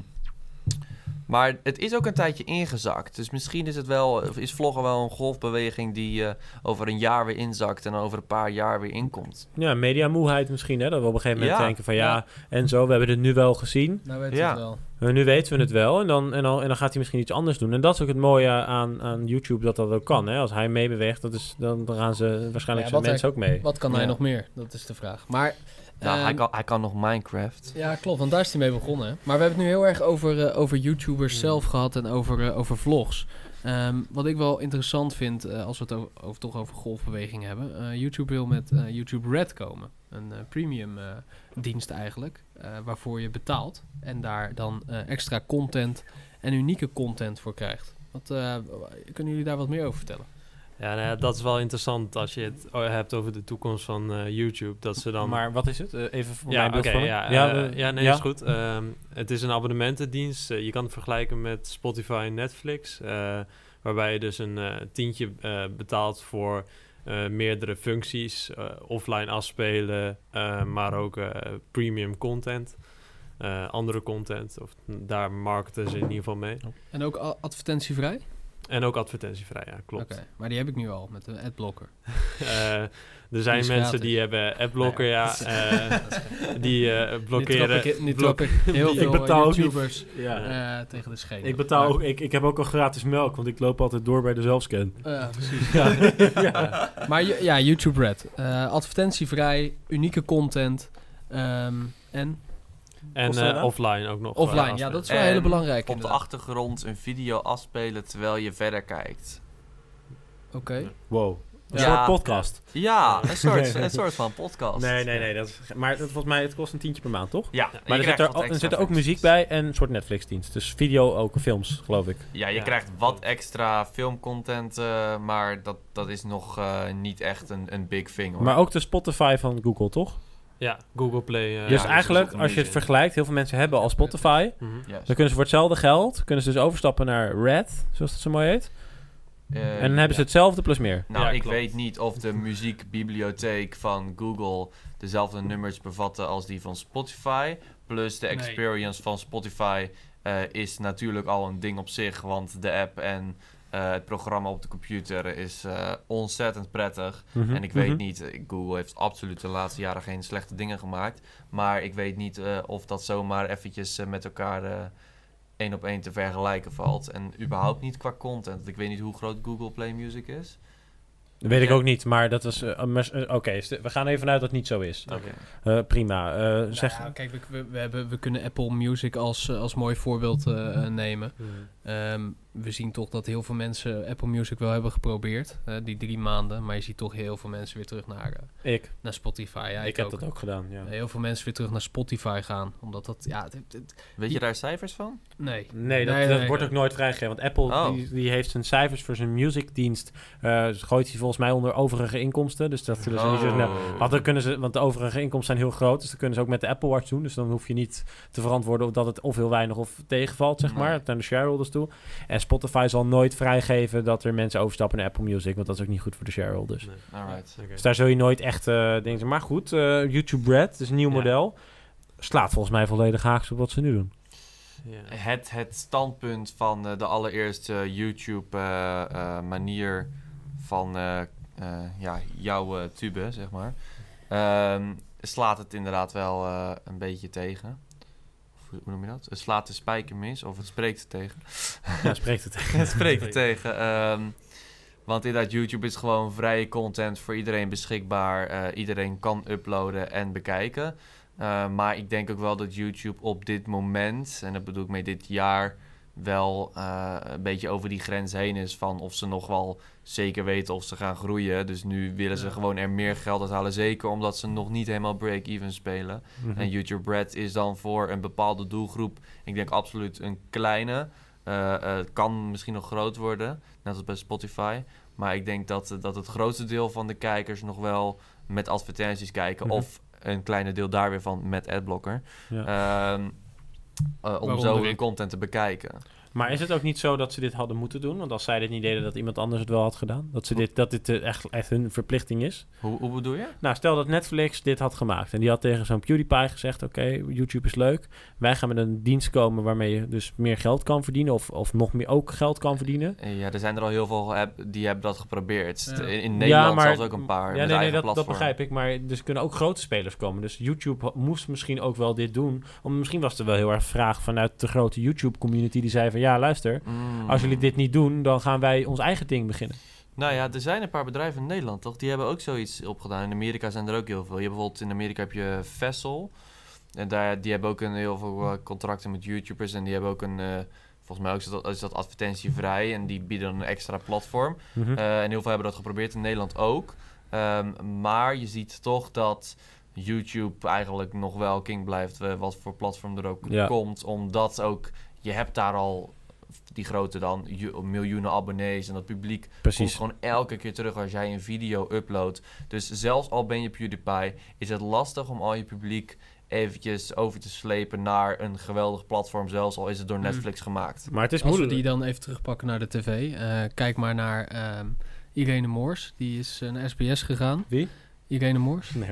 D: maar het is ook een tijdje ingezakt. Dus misschien is het wel, of is vloggen wel een golfbeweging die eh, over een jaar weer inzakt en dan over een paar jaar weer inkomt.
B: Ja, mediamoeheid misschien. Hè, dat we op een gegeven moment
D: Ja.
B: denken van ja,
A: Ja.
B: en zo, we hebben het nu wel gezien.
A: Nou weet je
D: Ja.
A: het wel.
B: Uh, nu weten we het wel en dan, en, dan, en dan gaat hij misschien iets anders doen. En dat is ook het mooie aan, aan YouTube dat dat ook kan. Hè? Als hij meebeweegt, dat is, dan, dan gaan ze waarschijnlijk
A: Ja,
B: zijn mensen ook mee.
A: Wat kan hij nog meer? Dat is de vraag. Maar,
D: Ja,
A: ehm,
D: hij, kan, hij kan nog Minecraft.
A: ja, klopt, want daar is hij mee begonnen. Maar we hebben het nu heel erg over, eh, over YouTubers
B: Hmm.
A: zelf gehad en over, eh, over vlogs. Ehm, wat ik wel interessant vind, eh, als we het over, over- toch over golfbeweging hebben. YouTube wil met YouTube Red komen. Een premium dienst eigenlijk, waarvoor je betaalt. En daar dan extra content en unieke content voor krijgt. Wat, kunnen jullie daar wat meer over vertellen?
C: Ja, nou ja, dat is wel interessant als je het hebt over de toekomst van eh, YouTube. Dat ze dan...
B: Maar wat is het? Eh, even voor
C: ja,
B: mijn beeldvorming.
C: ja,
B: ja,
C: eh, ja, nee,
B: ja.
C: is goed. Ehm, het is een abonnementendienst. Je kan het vergelijken met Spotify en Netflix. eh, waarbij je dus een eh, tientje eh, betaalt voor eh, meerdere functies. offline afspelen, eh, maar ook eh, premium content. eh, andere content. Of daar marketen ze in ieder geval mee.
A: En ook advertentievrij?
C: En ook advertentievrij, ja, klopt.
A: Oké, maar die heb ik nu al met de adblocker.
C: Eh, er zijn mensen die hebben adblocker, ja. eh, die eh,
A: Nu
C: blokkeren.
A: trap ik, nu
C: blok-
A: trap ik heel
B: Ik
A: veel
B: betaal ook niet-
A: YouTubers
B: Ja.
A: eh, tegen de schenen.
B: Ik betaal
A: Maar-
B: ook, ik, ik heb ook al gratis melk, want ik loop altijd door bij de zelfscan.
A: Ja, precies.
B: Ja.
A: Ja. Maar ja, YouTube Red. Eh, advertentievrij, unieke content. ehm, en
C: En eh, offline ook nog. eh,
A: offline. Ja, dat is wel heel belangrijk.
D: Op de achtergrond een video afspelen terwijl je verder kijkt.
A: Oké.
B: Wow. Een
D: Ja.
B: soort podcast.
D: Ja, een soort,
B: Nee.
D: een soort van podcast.
B: Nee, nee, nee. Dat is, maar dat, volgens mij, het kost een tientje per maand, toch?
D: Ja,
B: Maar er zit er, er zit er ook muziek bij en een soort Netflix-dienst. Dus video ook, films, geloof ik.
D: Ja, je
C: Ja.
D: krijgt wat extra filmcontent, eh, maar dat, dat is nog eh, niet echt een, een big thing hoor.
B: Maar ook de Spotify van Google, toch?
C: Ja, Google Play. eh,
B: dus
D: ja,
B: eigenlijk, als je het vergelijkt, heel veel mensen hebben al Spotify.
C: mhm.
B: Dan kunnen ze voor hetzelfde geld, kunnen ze dus overstappen naar Red, zoals het zo mooi heet.
D: Eh,
B: en dan hebben ze hetzelfde plus meer.
D: Nou,
C: Ja,
D: ik
C: klopt.
D: weet niet of de muziekbibliotheek van Google dezelfde nummers bevatte als die van Spotify. Plus de
A: Nee.
D: experience van Spotify eh, is natuurlijk al een ding op zich, want de app en eh, het programma op de computer is eh, ontzettend prettig.
B: Mhm,
D: En ik weet
B: mhm.
D: niet, eh, Google heeft absoluut de laatste jaren geen slechte dingen gemaakt. Maar ik weet niet eh, of dat zomaar eventjes met elkaar eh, één op één te vergelijken valt. En überhaupt niet qua content. Ik weet niet hoe groot Google Play Music is.
B: Dat weet ik
D: Ja.
B: ook niet, maar dat is... Oké, we gaan even vanuit dat het niet zo is.
D: Oké.
B: Eh, prima. Eh,
A: Nou
B: zeg,
A: ja, kijk, we, we, we hebben, we kunnen Apple Music als, als mooi voorbeeld nemen.
C: Mhm.
A: Ehm, we zien toch dat heel veel mensen Apple Music wel hebben geprobeerd, eh, die drie maanden. Maar je ziet toch heel veel mensen weer terug naar, eh,
B: ik.
A: naar Spotify. Ja,
B: ik
A: ik,
B: heb
A: ook.
B: dat ook gedaan, ja.
A: Heel veel mensen weer terug naar Spotify gaan. Omdat dat, ja, het- het- het-
D: Weet je daar cijfers van?
A: nee.
B: Nee, dat,
A: Nee,
B: dat
A: nee,
B: wordt
A: nee.
B: ook nooit vrijgegeven. Want Apple
D: Oh.
B: die, die heeft zijn cijfers voor zijn musicdienst... eh gooit hij volgens mij onder overige inkomsten. Dus dat zullen ze niet.
D: Oh.
B: Want, dan kunnen ze, want de overige inkomsten zijn heel groot. Dus dan kunnen ze ook met de Apple Watch doen. Dus dan hoef je niet te verantwoorden of dat het of heel weinig of tegenvalt, zeg maar.
D: Nee.
B: Naar de shareholders toe. En Spotify zal nooit vrijgeven dat er mensen overstappen naar Apple Music. Want dat is ook niet goed voor de shareholders.
C: Nee.
D: Alright.
C: Oké.
B: Dus daar zul je nooit echt eh denken. Maar goed, eh, YouTube Red is een nieuw
C: Ja.
B: model. Slaat volgens mij volledig haaks op wat ze nu doen.
C: Ja.
D: Het, het standpunt van eh, de allereerste YouTube-manier van eh, eh, ja, jouw tube, zeg maar, ehm, slaat het inderdaad wel eh, een beetje tegen. Hoe noem je dat? Het slaat de spijker mis, of het spreekt er tegen.
B: Ja, spreekt het.
D: het spreekt er tegen. ehm, want inderdaad, YouTube is gewoon vrije content voor iedereen beschikbaar. Eh, iedereen kan uploaden en bekijken. Uh, maar ik denk ook wel dat YouTube op dit moment, en dat bedoel ik mee dit jaar, wel uh, een beetje over die grens heen is van of ze nog wel zeker weten of ze gaan groeien. Dus nu willen ze
A: Ja.
D: gewoon er meer geld uit halen. Zeker omdat ze nog niet helemaal break-even spelen.
B: Mhm.
D: En YouTube Red is dan voor een bepaalde doelgroep, ik denk absoluut een kleine. Eh, eh, het kan misschien nog groot worden, net als bij Spotify. Maar ik denk dat, dat het grootste deel van de kijkers nog wel met advertenties kijken.
B: Mhm.
D: Of een kleine deel daar weer van met adblocker.
B: Ja.
D: Ehm, eh, om
A: Waaronder
D: zo hun content te bekijken.
B: Maar is het ook niet zo dat ze dit hadden moeten doen? Want als zij dit niet deden, dat iemand anders het wel had gedaan? Dat, ze dit, dat dit eh, echt, echt hun verplichting is?
D: Hoe, hoe bedoel je?
B: Nou, stel dat Netflix dit had gemaakt. En die had tegen zo'n PewDiePie gezegd... Oké, YouTube is leuk. Wij gaan met een dienst komen waarmee je dus meer geld kan verdienen... of, of nog meer ook geld kan verdienen.
D: Eh, Ja, er zijn er al heel veel die hebben dat geprobeerd.
A: Ja.
D: In, in Nederland
B: maar-
D: zelfs ook een paar.
B: Ja, nee, dat, begrijp ik. Maar er kunnen ook grote spelers komen. Dus YouTube moest misschien ook wel dit doen. Om, misschien was er wel heel erg vraag vanuit de grote YouTube-community... die zei van, ja, luister...
D: Mm.
B: Als jullie dit niet doen, dan gaan wij ons eigen ding beginnen.
D: Nou ja, er zijn een paar bedrijven in Nederland, toch? Die hebben ook zoiets opgedaan. In Amerika zijn er ook heel veel. Je hebt bijvoorbeeld in Amerika heb je Vessel. En daar, die hebben ook een heel veel eh, contracten met YouTubers. En die hebben ook een, eh, volgens mij ook is dat, is dat advertentievrij. En die bieden een extra platform. Eh, en heel veel hebben dat geprobeerd, in Nederland ook. Ehm, maar je ziet toch dat YouTube eigenlijk nog wel king blijft, wat voor platform er ook
B: Ja.
D: komt. Omdat ook, je hebt daar al die grote dan, miljoenen abonnees en dat publiek komt
B: Precies.
D: gewoon elke keer terug als jij een video uploadt. Dus zelfs al ben je PewDiePie, is het lastig om al je publiek eventjes over te slepen naar een geweldig platform, zelfs al is het door
A: Mm.
D: Netflix gemaakt.
B: Maar het is
A: Als we
B: moeilijk.
A: die dan even terugpakken naar de tv. eh, kijk maar naar ehm, Irene Moors. Die is eh, naar SBS gegaan.
B: Wie?
A: Irene Moors.
B: Nee,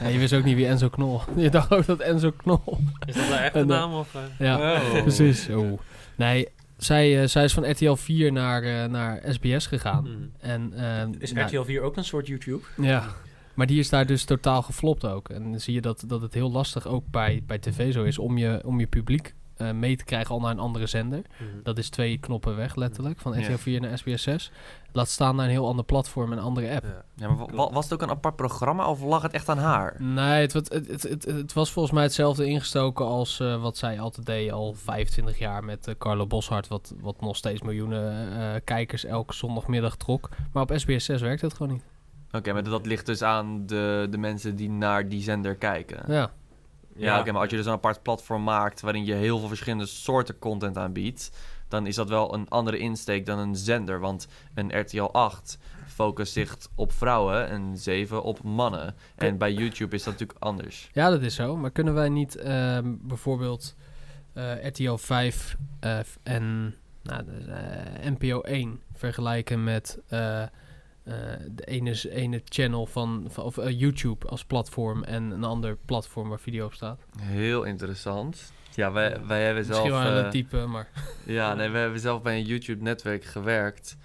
A: Ja, je wist ook niet wie Enzo Knol. Je dacht ook dat Enzo Knol.
C: Is dat een echte
A: En, eh,
C: naam? Of, eh?
A: Ja,
D: Oh.
A: precies. Oh. Nee, zij, eh, zij is van RTL 4 naar, eh, naar SBS gegaan.
C: Mm.
A: En, ehm,
B: Is
A: nou,
B: RTL 4 ook een soort YouTube?
A: Ja, maar die is daar dus totaal geflopt ook. En dan zie je dat, dat het heel lastig ook bij, bij tv zo is om je, om je publiek eh, mee te krijgen al naar een andere zender.
C: Mhm.
A: Dat is twee knoppen weg letterlijk, van. RTL 4 naar SBS 6. Laat staan naar een heel ander platform, een andere app.
C: Ja.
D: Ja, maar wa- wa- was het ook een apart programma of lag het echt aan haar?
A: Nee, het, wat- het, het, het, het was volgens mij hetzelfde ingestoken als eh, wat zij altijd deed al 25 jaar met eh, Carlo Boshart. Wat, wat nog steeds miljoenen eh, kijkers elke zondagmiddag trok. Maar op SBS 6 werkt het gewoon niet.
D: Oké, maar dat ligt dus aan de, de mensen die naar die zender kijken.
A: Ja,
D: Ja, oké, maar als je dus een apart platform maakt waarin je heel veel verschillende soorten content aanbiedt, dan is dat wel een andere insteek dan een zender. Want een RTL 8 focust zich op vrouwen en 7 op mannen. En bij YouTube is dat natuurlijk anders.
A: ja dat is zo. Maar kunnen wij niet ehm, bijvoorbeeld eh, RTL 5 eh, en nou, eh, NPO 1 vergelijken met eh, de ene, ene channel van, van of, eh, YouTube als platform en een ander platform waar video op staat?
D: Heel interessant. Ja, wij, wij hebben zelf...
A: Misschien wel
D: eh,
A: een type, maar...
D: Ja, nee, we hebben zelf bij een YouTube-netwerk gewerkt.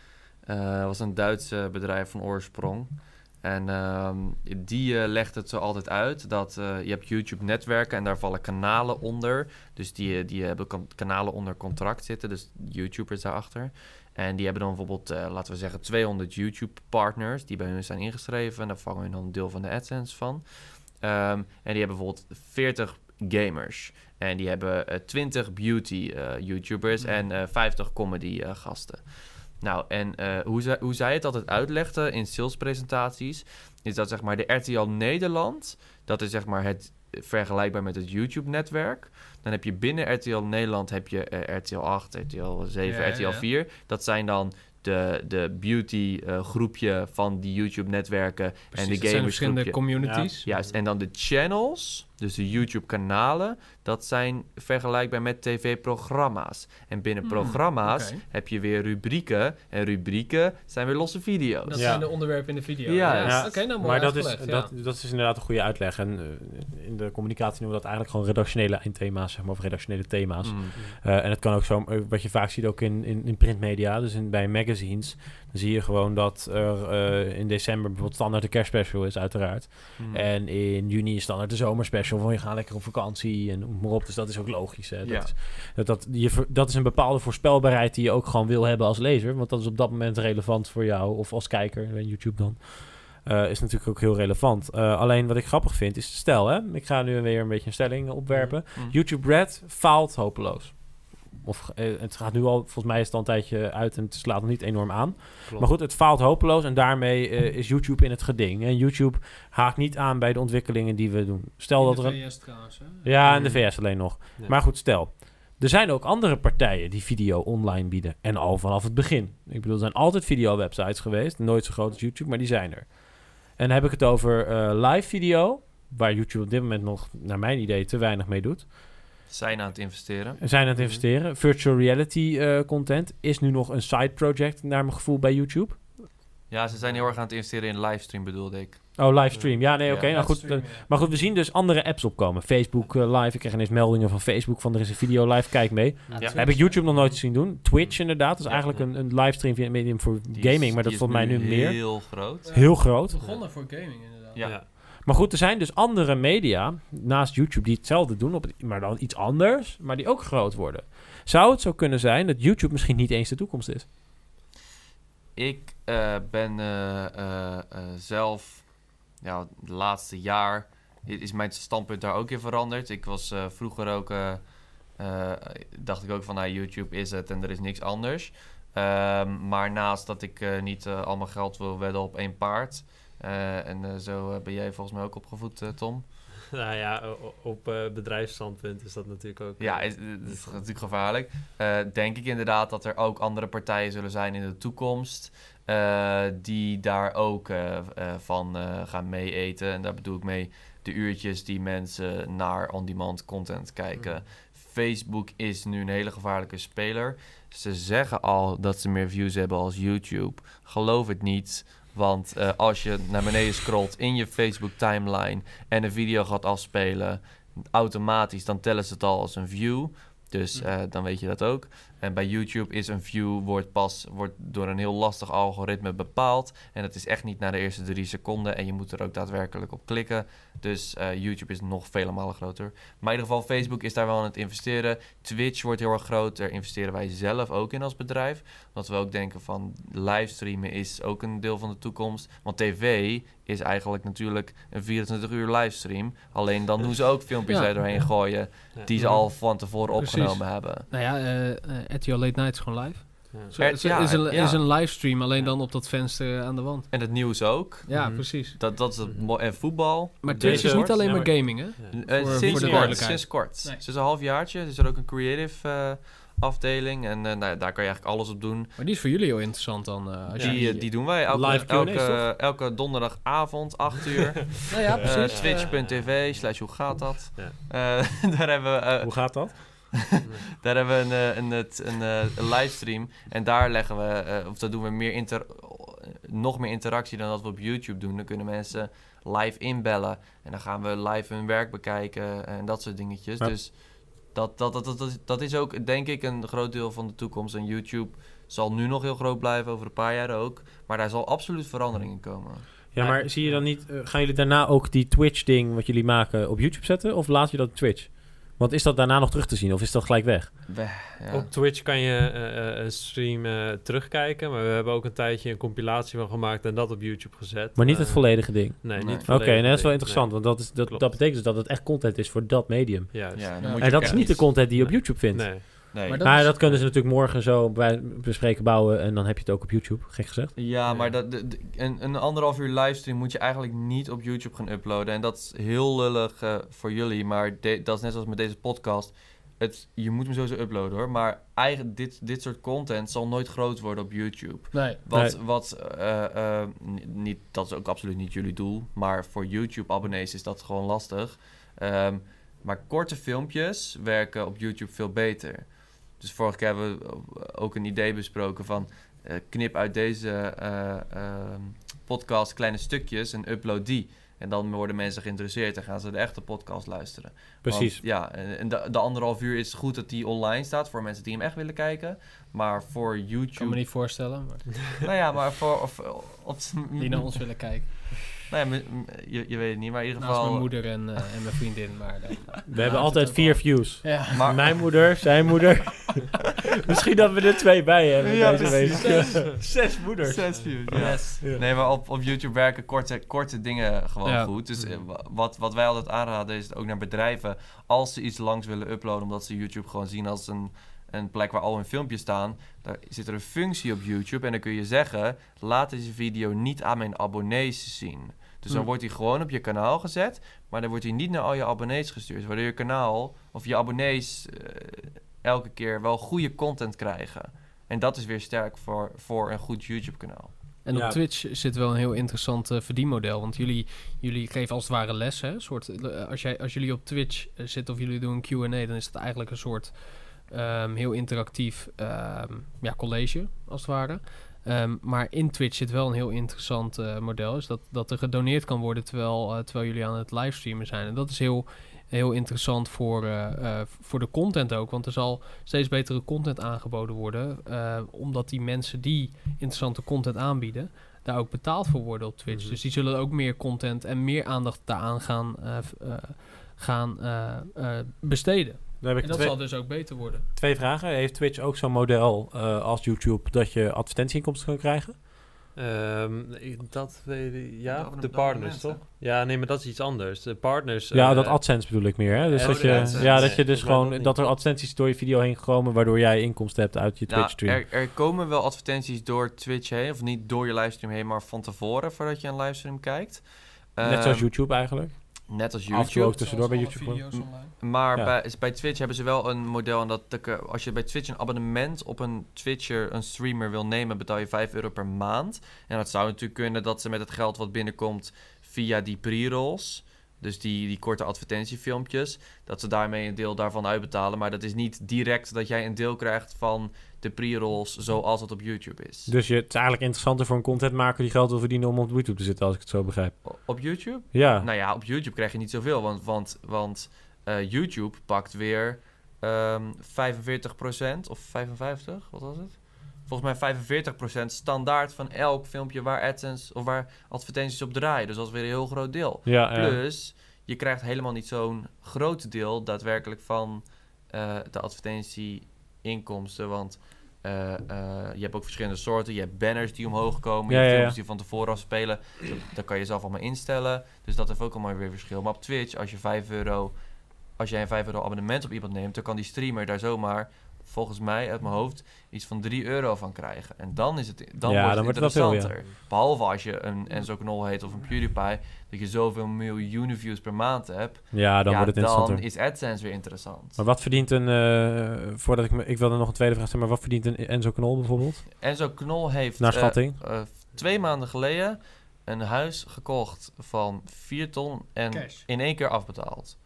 D: Het was een Duits eh, bedrijf van oorsprong. En ehm, die legt het zo altijd uit dat je hebt YouTube-netwerken en daar vallen kanalen onder. Dus die, die hebben kan- kanalen onder contract zitten, dus YouTubers daarachter. En die hebben dan bijvoorbeeld, eh, laten we zeggen, 200 YouTube-partners die bij hun zijn ingeschreven. En daar vangen hun dan een deel van de AdSense van. Ehm, en die hebben bijvoorbeeld 40 gamers. En die hebben eh, 20 beauty-YouTubers en eh 50 comedy-gasten. Nou, en eh, hoe, zij, hoe zij het altijd uitlegde in salespresentaties, is dat zeg maar de RTL Nederland, dat is zeg maar het vergelijkbaar met het YouTube-netwerk. Dan heb je binnen RTL Nederland heb je RTL 8, RTL 7,
A: Ja, ja,
D: RTL
A: ja.
D: 4. Dat zijn dan de, de beauty eh, groepje van die YouTube-netwerken en de
A: het zijn
D: gamers
A: verschillende communities.
D: Juist, en dan de channels, dus de YouTube-kanalen, dat zijn vergelijkbaar met tv-programma's. En binnen
A: Hmm,
D: programma's heb je weer rubrieken. En rubrieken zijn weer losse video's.
A: Dat
B: Ja.
A: zijn de onderwerpen in de video.
D: Ja,
B: Ja,
A: Oké, nou mooi
B: maar dat is, dat, dat is inderdaad een goede uitleg. En eh, in de communicatie noemen we dat eigenlijk gewoon redactionele eindthema's, zeg maar, of redactionele thema's.
D: Mm.
B: Eh, en het kan ook zo, eh, wat je vaak ziet ook in, in, in printmedia, dus in, bij magazines, zie je gewoon dat er eh, in december bijvoorbeeld standaard de kerstspecial is, uiteraard.
D: Mm.
B: En in juni is standaard de zomerspecial, van je gaat lekker op vakantie en noem maar op. Dus dat is ook logisch. Hè? Dat,
D: Ja.
B: is, dat, dat, je, dat is een bepaalde voorspelbaarheid die je ook gewoon wil hebben als lezer. Want dat is op dat moment relevant voor jou of als kijker, bij YouTube dan. Eh, is natuurlijk ook heel relevant. Eh, alleen wat ik grappig vind is, stel hè, ik ga nu weer een beetje een stelling opwerpen.
D: Mm.
B: YouTube Red faalt hopeloos. Of eh, het gaat nu al, volgens mij is het al een tijdje uit en het slaat nog niet enorm aan.
C: Klopt.
B: Maar goed, het faalt hopeloos en daarmee eh, is YouTube in het geding. En YouTube haakt niet aan bij de ontwikkelingen die we doen. Stel dat er een.
A: VS trouwens, hè?
B: Ja, in de
D: Mm.
B: VS alleen nog.
C: Ja.
B: Maar goed, stel. Er zijn ook andere partijen die video online bieden. En al vanaf het begin. Ik bedoel, er zijn altijd video-websites geweest. Nooit zo groot als YouTube, maar die zijn er. En dan heb ik het over eh, live video. Waar YouTube op dit moment nog, naar mijn idee, te weinig mee doet.
D: Zijn aan het investeren.
B: We zijn aan het
C: Mhm.
B: investeren. Virtual reality eh, content is nu nog een side project, naar mijn gevoel, bij YouTube.
D: Ja, ze zijn heel erg aan het investeren in livestream, bedoelde ik.
B: Oh, livestream. Ja, nee,
D: Ja,
B: oké. nou goed, maar goed, we zien dus andere apps opkomen. Facebook eh, live. Ik krijg ineens meldingen van Facebook van er is een video live. Kijk mee.
D: Ja.
B: Heb ik YouTube nog nooit zien doen. Twitch inderdaad. Dat is
D: Ja.
B: eigenlijk een, een livestream via- medium voor
D: Die
B: gaming.
D: is-
B: maar dat is volgens mij nu meer.
D: Heel groot.
B: Heel groot.
A: Begonnen voor gaming inderdaad.
D: Ja.
B: Maar goed, er zijn dus andere media naast YouTube die hetzelfde doen, op maar dan iets anders, maar die ook groot worden. Zou het zo kunnen zijn dat YouTube misschien niet eens de toekomst is?
D: Ik eh, ben eh, eh, zelf, ja, het laatste jaar is mijn standpunt daar ook in veranderd. Ik was vroeger ook, dacht ik ook van, nou, YouTube is het en er is niks anders. Ehm, maar naast dat ik niet al mijn geld wil wedden op één paard. Eh, en eh, zo eh, ben jij volgens mij ook opgevoed, Tom.
C: Nou ja, op bedrijfsstandpunt is dat natuurlijk ook...
D: Ja, is, dat is natuurlijk gevaarlijk. Denk ik inderdaad dat er ook andere partijen zullen zijn in de toekomst. die daar ook van gaan mee eten. En daar bedoel ik mee de uurtjes die mensen naar on-demand content kijken.
C: Mm.
D: Facebook is nu een hele gevaarlijke speler. Ze zeggen al dat ze meer views hebben als YouTube. Geloof het niet. Want eh, als je naar beneden scrolt in je Facebook timeline en een video gaat afspelen, automatisch dan tellen ze het al als een view. Dus
C: Hm.
D: eh, dan weet je dat ook. En bij YouTube is een view wordt pas wordt door een heel lastig algoritme bepaald. En dat is echt niet na de eerste drie seconden. En je moet er ook daadwerkelijk op klikken. Dus eh, YouTube is nog vele malen groter. Maar in ieder geval, Facebook is daar wel aan het investeren. Twitch wordt heel erg groot. Daar investeren wij zelf ook in als bedrijf. Omdat we ook denken van livestreamen is ook een deel van de toekomst. Want tv is eigenlijk natuurlijk een 24 uur livestream. Alleen dan doen ze ook filmpjes
A: Ja.
D: er doorheen gooien die ze al van tevoren
A: Precies.
D: opgenomen hebben.
A: Nou ja, eh RTL Late Night is gewoon live.
C: Ja.
D: Er-
A: het
D: ja,
A: is, een,
D: ja.
A: is een livestream, alleen
C: Ja.
A: dan op dat venster aan de wand.
D: En het nieuws ook.
A: Ja,
C: Mhm.
A: precies.
D: Dat, dat is het en voetbal.
A: Maar
D: Deze
A: Twitch is niet alleen
C: Ja,
A: maar gaming, hè? Voor- voor
D: sinds kort. Sinds kort.
A: Nee.
D: Sinds een half jaartje is er ook een creative eh, afdeling. En eh, nou, ja, daar kan je eigenlijk alles op doen.
A: Maar die is voor jullie heel interessant dan. eh, als
D: Die,
A: je-
D: die doen wij elke,
B: Live Q&A's,
D: elke, elke donderdagavond, 8 uur.
A: nou ja, precies.
D: Twitch.tv slash hoe gaat dat?
C: Ja.
D: Eh, daar hebben we,
B: Hoe gaat dat?
D: daar hebben we een, eh, een, het- een, eh, een livestream. En daar leggen we, eh, of dat doen we meer inter, nog meer interactie dan dat we op YouTube doen. Dan kunnen mensen live inbellen. En dan gaan we live hun werk bekijken en dat soort dingetjes. Dus dat, dat, dat, dat, dat, dat is ook, denk ik, een groot deel van de toekomst. En YouTube zal nu nog heel groot blijven, over een paar jaar ook. Maar daar zal absoluut verandering in komen.
B: Ja, maar zie je dan niet... gaan jullie daarna ook die Twitch-ding wat jullie maken op YouTube zetten? Of laat je dat op Twitch? Want is dat daarna nog terug te zien? Of is dat gelijk weg?
D: We- ja.
C: Op Twitch kan je eh, eh, een stream eh, terugkijken, maar we hebben ook een tijdje een compilatie van gemaakt en dat op YouTube gezet.
B: Maar niet het
C: Eh,
B: volledige ding?
C: Nee,
D: Nee.
C: niet
B: Oké,
C: volledig.
B: nee, dat is wel
C: Nee,
B: interessant. Want dat, is, dat,
C: Klopt.
B: dat betekent dus dat het echt content is voor dat medium.
C: Juist.
D: Ja, dan
A: Ja.
D: moet je
B: En dat is niet de content die je op. YouTube vindt.
C: Nee.
D: Nee.
A: Maar dat
B: Maar
A: is-
B: dat kunnen ze natuurlijk morgen zo bij bespreken bouwen en dan heb je het ook op YouTube, gek gezegd.
D: Ja,
C: Ja.
D: maar dat, de- de- een, een anderhalf uur livestream moet je eigenlijk niet op YouTube gaan uploaden. En dat is heel lullig eh, voor jullie, maar de- dat is net zoals met deze podcast. Het, je moet hem sowieso uploaden hoor, maar eigen, dit, dit soort content zal nooit groot worden op YouTube.
A: Nee.
D: Wat, wat eh, eh, ni- niet, dat is ook absoluut niet jullie doel, maar voor YouTube-abonnees is dat gewoon lastig. Ehm, maar korte filmpjes werken op YouTube veel beter. Dus vorige keer hebben we ook een idee besproken van eh, knip uit deze eh, ehm, podcast kleine stukjes en upload die. En dan worden mensen geïnteresseerd en gaan ze de echte podcast luisteren.
B: Precies.
D: Want, ja, en en de, de anderhalf uur is goed dat die online staat voor mensen die hem echt willen kijken. Maar voor
A: Ik kan
D: YouTube
A: me niet voorstellen, maar
D: nou ja, maar voor... Of, op,
A: die naar ons willen kijken.
D: Nou ja, m- m- je, je weet het niet, maar in ieder
A: Naast
D: geval...
A: mijn moeder en, eh, en mijn vriendin. Maar, eh,
B: We hebben altijd vier views.
A: ja.
D: Maar,
B: Mijn moeder, zijn moeder. Misschien dat we er twee bij hebben
D: Ja,
B: deze week. Zes moeders.
D: Zes views, ja.
A: Yes.
B: Ja.
D: Nee, maar op, op YouTube werken korte, korte dingen gewoon
A: Ja.
D: goed. Dus eh, wa- wat, wat wij altijd aanraden is ook naar bedrijven... als ze iets langs willen uploaden... omdat ze YouTube gewoon zien als een, een plek waar al hun filmpjes staan... daar zit er een functie op YouTube... en dan kun je zeggen... laat deze video niet aan mijn abonnees zien... Dus dan
A: Hm.
D: wordt hij gewoon op je kanaal gezet, maar dan wordt hij niet naar al je abonnees gestuurd. Waardoor je kanaal of je abonnees eh, elke keer wel goede content krijgen. En dat is weer sterk voor, voor een goed YouTube-kanaal.
A: En op
B: Ja.
A: Twitch zit wel een heel interessant eh, verdienmodel. Want jullie, jullie geven als het ware les. Hè? Soort, eh, als, jij, als jullie op Twitch zitten of jullie doen een QA, dan is het eigenlijk een soort ehm, heel interactief ehm, ja, college, als het ware. Ehm, maar in Twitch zit wel een heel interessant eh, model. Is dat, dat er gedoneerd kan worden terwijl, eh, terwijl jullie aan het livestreamen zijn. En dat is heel, heel interessant voor, eh, voor de content ook. Want er zal steeds betere content aangeboden worden. omdat die mensen die interessante content aanbieden, daar ook betaald voor worden op Twitch.
B: Mhm.
A: Dus die zullen ook meer content en meer aandacht daaraan gaan, gaan besteden.
B: Dan heb
A: En dat
B: twee,
A: zal dus ook beter worden.
B: twee vragen. Heeft Twitch ook zo'n model eh, als YouTube dat je advertentieinkomsten kan krijgen?
C: Ehm, ik- dat weet ik, ja,
D: De-
C: partners toch? Ja, nee, maar dat is iets anders. De partners.
B: ja,
C: eh,
B: dat AdSense bedoel ik meer. Hè? Dus dat je,
D: AdSense.
B: ja, dat je dus gewoon
C: dat
B: dat er advertenties door je video heen komen, waardoor jij inkomsten hebt uit je
D: Nou,
B: Twitch stream.
D: er, er komen wel advertenties door Twitch heen, of niet door je livestream heen, maar van tevoren voordat je een livestream kijkt.
B: Net zoals
D: Ehm,
B: YouTube eigenlijk.
D: Net als YouTube.
B: ook tussendoor bij YouTube. gewoon.
A: video's online.
D: Maar
B: Ja.
D: bij, bij Twitch hebben ze wel een model. En dat de- als je bij Twitch een abonnement op een Twitcher, een streamer wil nemen, betaal je 5 euro per maand. En dat zou natuurlijk kunnen dat ze met het geld wat binnenkomt via die pre-rolls. Dus die, die korte advertentiefilmpjes. Dat ze daarmee een deel daarvan uitbetalen. Maar dat is niet direct dat jij een deel krijgt van de pre-rolls zoals het op YouTube is.
B: Dus je, het is eigenlijk interessanter voor een contentmaker die geld wil verdienen om op YouTube te zitten, als ik het zo begrijp.
D: Op YouTube?
B: Ja,
D: Nou ja, op YouTube krijg je niet zoveel, want, want, want eh, YouTube pakt weer ehm 45% of 55, wat was het? Volgens mij 45% standaard van elk filmpje waar AdSense of waar advertenties op draaien. Dus dat is weer een heel groot deel.
B: ja, ja.
D: Plus, je krijgt helemaal niet zo'n groot deel daadwerkelijk van eh, de advertentieinkomsten. Want eh, eh, je hebt ook verschillende soorten. Je hebt banners die omhoog komen. Je hebt
B: ja, ja.
D: die van tevoren afspelen. Dat, dat kan je zelf allemaal instellen. Dus dat heeft ook allemaal weer verschil. Maar op Twitch, als je 5 euro... Als jij een 5 euro abonnement op iemand neemt... dan kan die streamer daar zomaar... volgens mij uit mijn hoofd... iets van 3 euro van krijgen. En dan, is het, dan
B: Ja,
D: wordt
B: dan
D: het
B: wordt het wel veel,
D: interessanter. Behalve als je een Enzo Knol heet of een PewDiePie... dat je zoveel miljoenen views per maand hebt...
B: ja, dan
D: ja,
B: wordt het interessanter.
D: dan is AdSense weer interessant.
B: Maar wat verdient een, eh, voordat ik me, ik wilde nog een tweede vraag stellen, maar wat verdient een Enzo Knol bijvoorbeeld?
D: Enzo Knol heeft
B: Naar
D: eh,
B: schatting?
D: eh, twee maanden geleden een huis gekocht van 4 ton en
A: Cash.
D: in één keer afbetaald.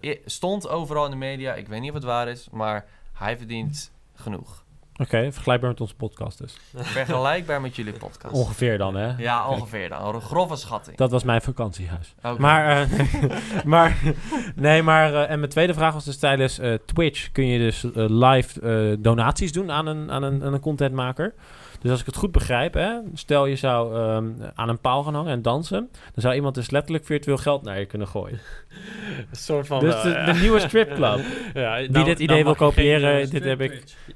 D: I- stond overal in de media, ik weet niet of het waar is, maar hij verdient genoeg.
B: Oké, vergelijkbaar met onze podcast dus.
D: Vergelijkbaar met jullie podcast.
B: Ongeveer dan, hè?
D: Ja, ongeveer dan. Een grove schatting.
B: Dat was mijn vakantiehuis.
D: Oké.
B: Maar, eh, maar, nee, maar, eh, en mijn tweede vraag was dus tijdens eh, Twitch kun je dus live eh, donaties doen aan een, aan, een, aan een contentmaker. Dus als ik het goed begrijp, hè, stel je zou ehm, aan een paal gaan hangen en dansen, dan zou iemand dus letterlijk virtueel geld naar je kunnen gooien.
C: Een soort van...
B: dus
C: wel,
B: de,
C: ja.
B: de nieuwe stripclub.
C: ja,
B: Die
C: nou-
B: dit idee
C: nou
B: wil
C: je
B: kopiëren,
C: eh,
B: dit heb ik.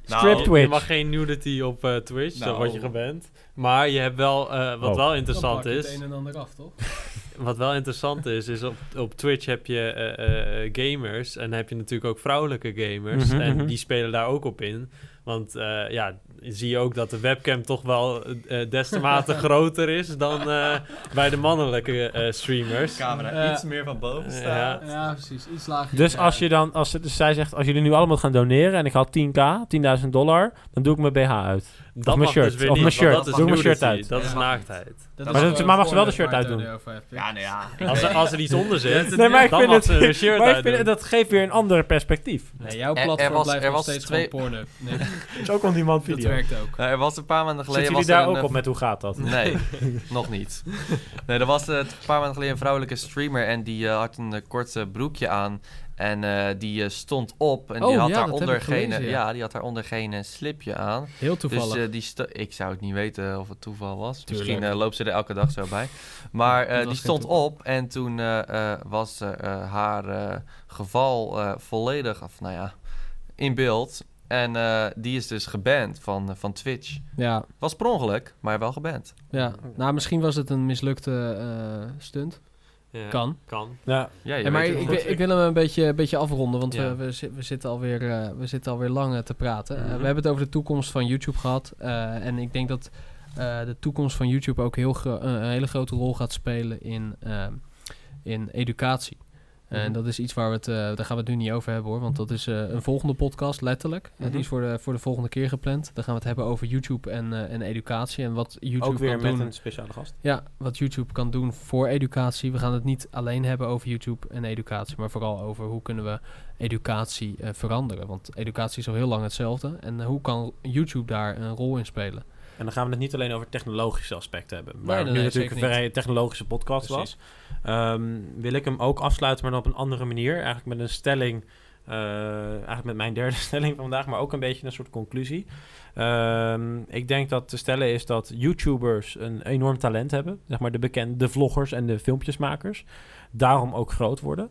D: Nou,
B: Strip
C: Je
B: Twitch.
C: mag geen nudity op eh, Twitch,
D: Nou.
C: dan word je geband. Maar je hebt wel, eh, wat
B: Oh.
C: wel interessant
A: je het
C: is,
A: een en ander af, toch?
C: wat wel interessant is, is op, op Twitch heb je eh, eh, gamers en dan heb je natuurlijk ook vrouwelijke gamers
B: Mhm,
C: en
B: mhm.
C: die spelen daar ook op in. Want eh, ja, zie je ook dat de webcam toch wel eh des te mate groter is dan eh, bij de mannelijke eh, streamers.
D: camera
A: Eh,
D: iets meer van boven
C: ja.
D: staat.
A: Ja, precies. Iets lager.
B: Dus als je dan, als, dus zij zegt, als jullie nu allemaal gaan doneren en ik haal 10k, 10.000 dollar, dan doe ik mijn BH uit.
C: Dat
B: mijn shirt,
C: dus
B: of mijn
C: want
B: shirt.
C: Dat is
B: Doe mijn shirt uit.
C: Dat is naaktheid.
A: Dat
B: Maar mag ze wel de shirt uitdoen?
D: Ja, nou ja.
C: Als er, als er iets onder zit,
B: Nee, maar ik
C: dan
B: vind
C: mag
B: het,
C: shirt
B: maar ik vind, dat geeft weer een ander perspectief.
A: Nee, jouw
D: Er- er
A: platform
D: was-
A: blijft
D: er
A: nog
D: was
A: steeds
D: twee-
A: gewoon porno. Nee,
B: Dat is ook on demand
A: dat
B: video.
A: werkt ook.
D: Nou, er was een paar maanden geleden...
B: Zitten jullie daar ook op met hoe gaat dat?
D: Nee, nog niet. Nee, er was eh, een paar maanden geleden een vrouwelijke streamer en die eh, had een eh, kort eh, broekje aan. En eh, die eh, stond op en die
A: Oh,
D: had
A: ja,
D: daaronder geen,
A: gelezen,
D: ja.
A: ja.
D: die had daaronder geen eh, slipje aan.
A: Heel toevallig.
D: Dus eh, die ik zou het niet weten of het toeval was.
A: Tuurlijk.
D: Misschien loopt ze er elke dag zo bij. Maar die stond op en toen was haar geval volledig, of nou ja, in beeld. En die is dus geband van, van Twitch.
A: ja,
D: Was per ongeluk, maar wel geband.
A: ja. Nou, misschien was het een mislukte stunt.
C: Ja,
A: Kan.
C: Kan.
B: Ja,
D: Ja, je
A: Ja, maar ik, ik, wil- ik wil hem een beetje, een beetje afronden, want
C: Ja.
A: we, we, zi- we, zitten alweer, eh, we zitten alweer lang eh, te praten. Eh,
C: Mhm.
A: we hebben het over de toekomst van YouTube gehad. eh, en ik denk dat eh, de toekomst van YouTube ook heel een hele grote rol gaat spelen in, in educatie. En
C: Mhm.
A: dat is iets waar we het, eh, daar gaan we het nu niet over hebben hoor, want dat is eh, een volgende podcast letterlijk.
B: Mhm.
A: die is voor de, voor de volgende keer gepland. Dan gaan we het hebben over YouTube en, eh, en educatie en wat YouTube
B: ook weer
A: kan
B: met
A: doen.
B: een speciale gast.
A: Ja, wat YouTube kan doen voor educatie. We gaan het niet alleen hebben over YouTube en educatie, maar vooral over hoe kunnen we educatie veranderen. Want educatie is al heel lang hetzelfde. En hoe kan YouTube daar een rol in spelen?
B: En dan gaan we het niet alleen over technologische aspecten hebben.
A: Nee,
B: Waar
A: nee,
B: nu
A: nee,
B: natuurlijk een vrij technologische podcast
A: Precies.
B: was. Ehm, wil ik hem ook afsluiten, maar dan op een andere manier. Eigenlijk met een stelling. eh, eigenlijk met mijn derde stelling van vandaag, maar ook een beetje een soort conclusie. Ehm, ik denk dat te stellen is dat YouTubers een enorm talent hebben. Zeg maar de bekende de vloggers en de filmpjesmakers. Daarom ook groot worden.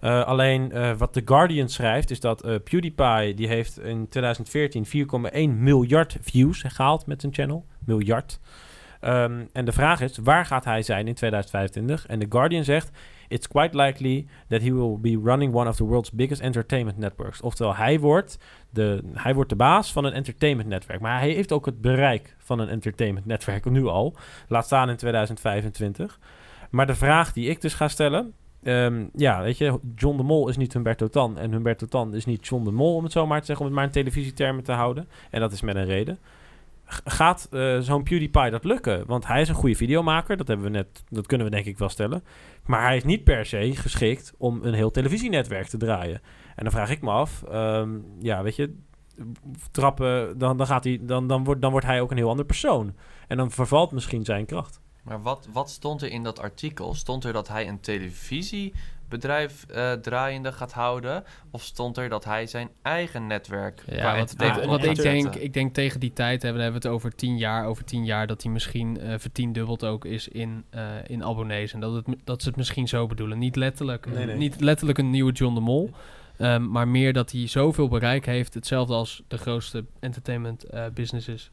B: Eh, alleen eh, wat The Guardian schrijft is dat eh, PewDiePie die heeft in 2014 4,1 miljard views gehaald met zijn channel. Miljard. Ehm, en de vraag is, waar gaat hij zijn in 2025? En The Guardian zegt, it's quite likely that he will be running one of the world's biggest entertainment networks. Oftewel, hij wordt de, hij wordt de baas van een entertainment netwerk. Maar hij heeft ook het bereik van een entertainment netwerk nu al. Laat staan in 2025. Maar de vraag die ik dus ga stellen... ehm, ja, weet je, John de Mol is niet Humberto Tan. En Humberto Tan is niet John de Mol, om het zo maar te zeggen. Om het maar in televisietermen te houden. En dat is met een reden. Gaat eh, zo'n PewDiePie dat lukken? Want hij is een goede videomaker. Dat, hebben we net, dat kunnen we denk ik wel stellen. Maar hij is niet per se geschikt om een heel televisienetwerk te draaien. En dan vraag ik me af, ehm, ja, weet je, trappen, dan, dan, gaat hij, dan, dan, wordt, dan wordt hij ook een heel ander persoon. En dan vervalt misschien zijn kracht.
D: Maar wat, wat stond er in dat artikel? Stond er dat hij een televisiebedrijf eh, draaiende gaat houden? Of stond er dat hij zijn eigen netwerk
A: Ja, wat,
D: op
A: ik
D: gaat
A: denk, ik denk tegen die tijd hebben, hebben we het over tien jaar. Over tien jaar dat hij misschien eh vertiendubbeld ook is in, eh, in abonnees. En dat, het, dat ze het misschien zo bedoelen. Niet letterlijk,
B: Nee, nee.
A: Niet letterlijk een nieuwe John de Mol. ehm, maar meer dat hij zoveel bereik heeft. Hetzelfde als de grootste entertainment eh, businesses.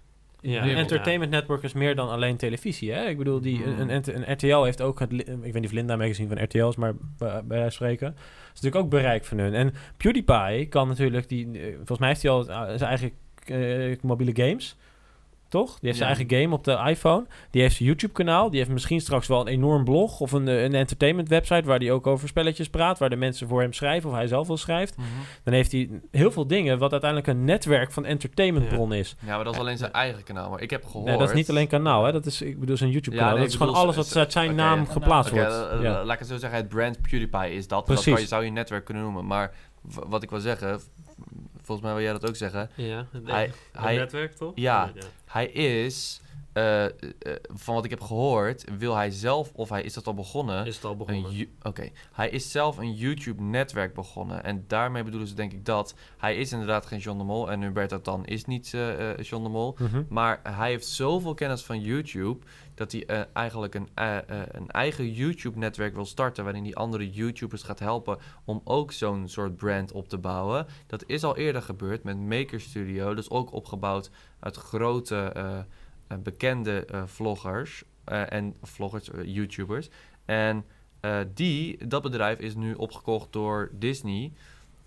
C: Ja,
B: entertainment network is meer dan alleen televisie. Hè? Ik bedoel, die, een, een, een RTL heeft ook het... Ik weet niet of Linda magazine van RTL is, maar bij, bij wijze van spreken... is natuurlijk ook bereik van hun. En PewDiePie kan natuurlijk... Die, eh, volgens mij heeft hij al eh, zijn eigen eh, mobiele games... Toch? Die heeft zijn eigen game op de iPhone. Die heeft zijn YouTube-kanaal. Die heeft misschien straks wel een enorm blog of een, eh, een entertainment website waar hij ook over spelletjes praat. Waar de mensen voor hem schrijven of hij zelf wel schrijft.
D: Mhm.
B: Dan heeft hij heel veel dingen wat uiteindelijk een netwerk van entertainmentbron is.
D: Ja, maar dat is alleen zijn eigen kanaal. Maar ik heb gehoord...
B: Nee, dat is niet alleen kanaal, hè? Dat is, ik bedoel, zijn YouTube-kanaal.
D: Nee,
B: dat is gewoon alles wat
D: z-
B: uit zijn naam geplaatst wordt.
D: eh,
B: ja.
D: laat ik het zo zeggen, het brand PewDiePie is dat. Dat
B: Precies.
D: je, zou je netwerk kunnen noemen. Maar wat ik wil zeggen, volgens mij wil jij dat ook zeggen.
C: Ja,
D: Hij,
C: netwerk toch?
D: Ja. hij is, eh, eh, van wat ik heb gehoord, wil hij zelf, of hij is dat al begonnen,
C: Is het al begonnen?
D: Oké, hij is zelf een YouTube-netwerk begonnen. En daarmee bedoelen ze denk ik dat. Hij is inderdaad geen John de Mol. En Humberto Tan is niet eh, eh, John de Mol.
B: Mhm.
D: Maar hij heeft zoveel kennis van YouTube... dat hij eh, eigenlijk een, een eigen YouTube-netwerk wil starten... waarin hij andere YouTubers gaat helpen... om ook zo'n soort brand op te bouwen. Dat is al eerder gebeurd met Maker Studio. Dus ook opgebouwd uit grote, bekende eh, vloggers... eh, en vloggers, eh, YouTubers. En eh, die, dat bedrijf is nu opgekocht door Disney.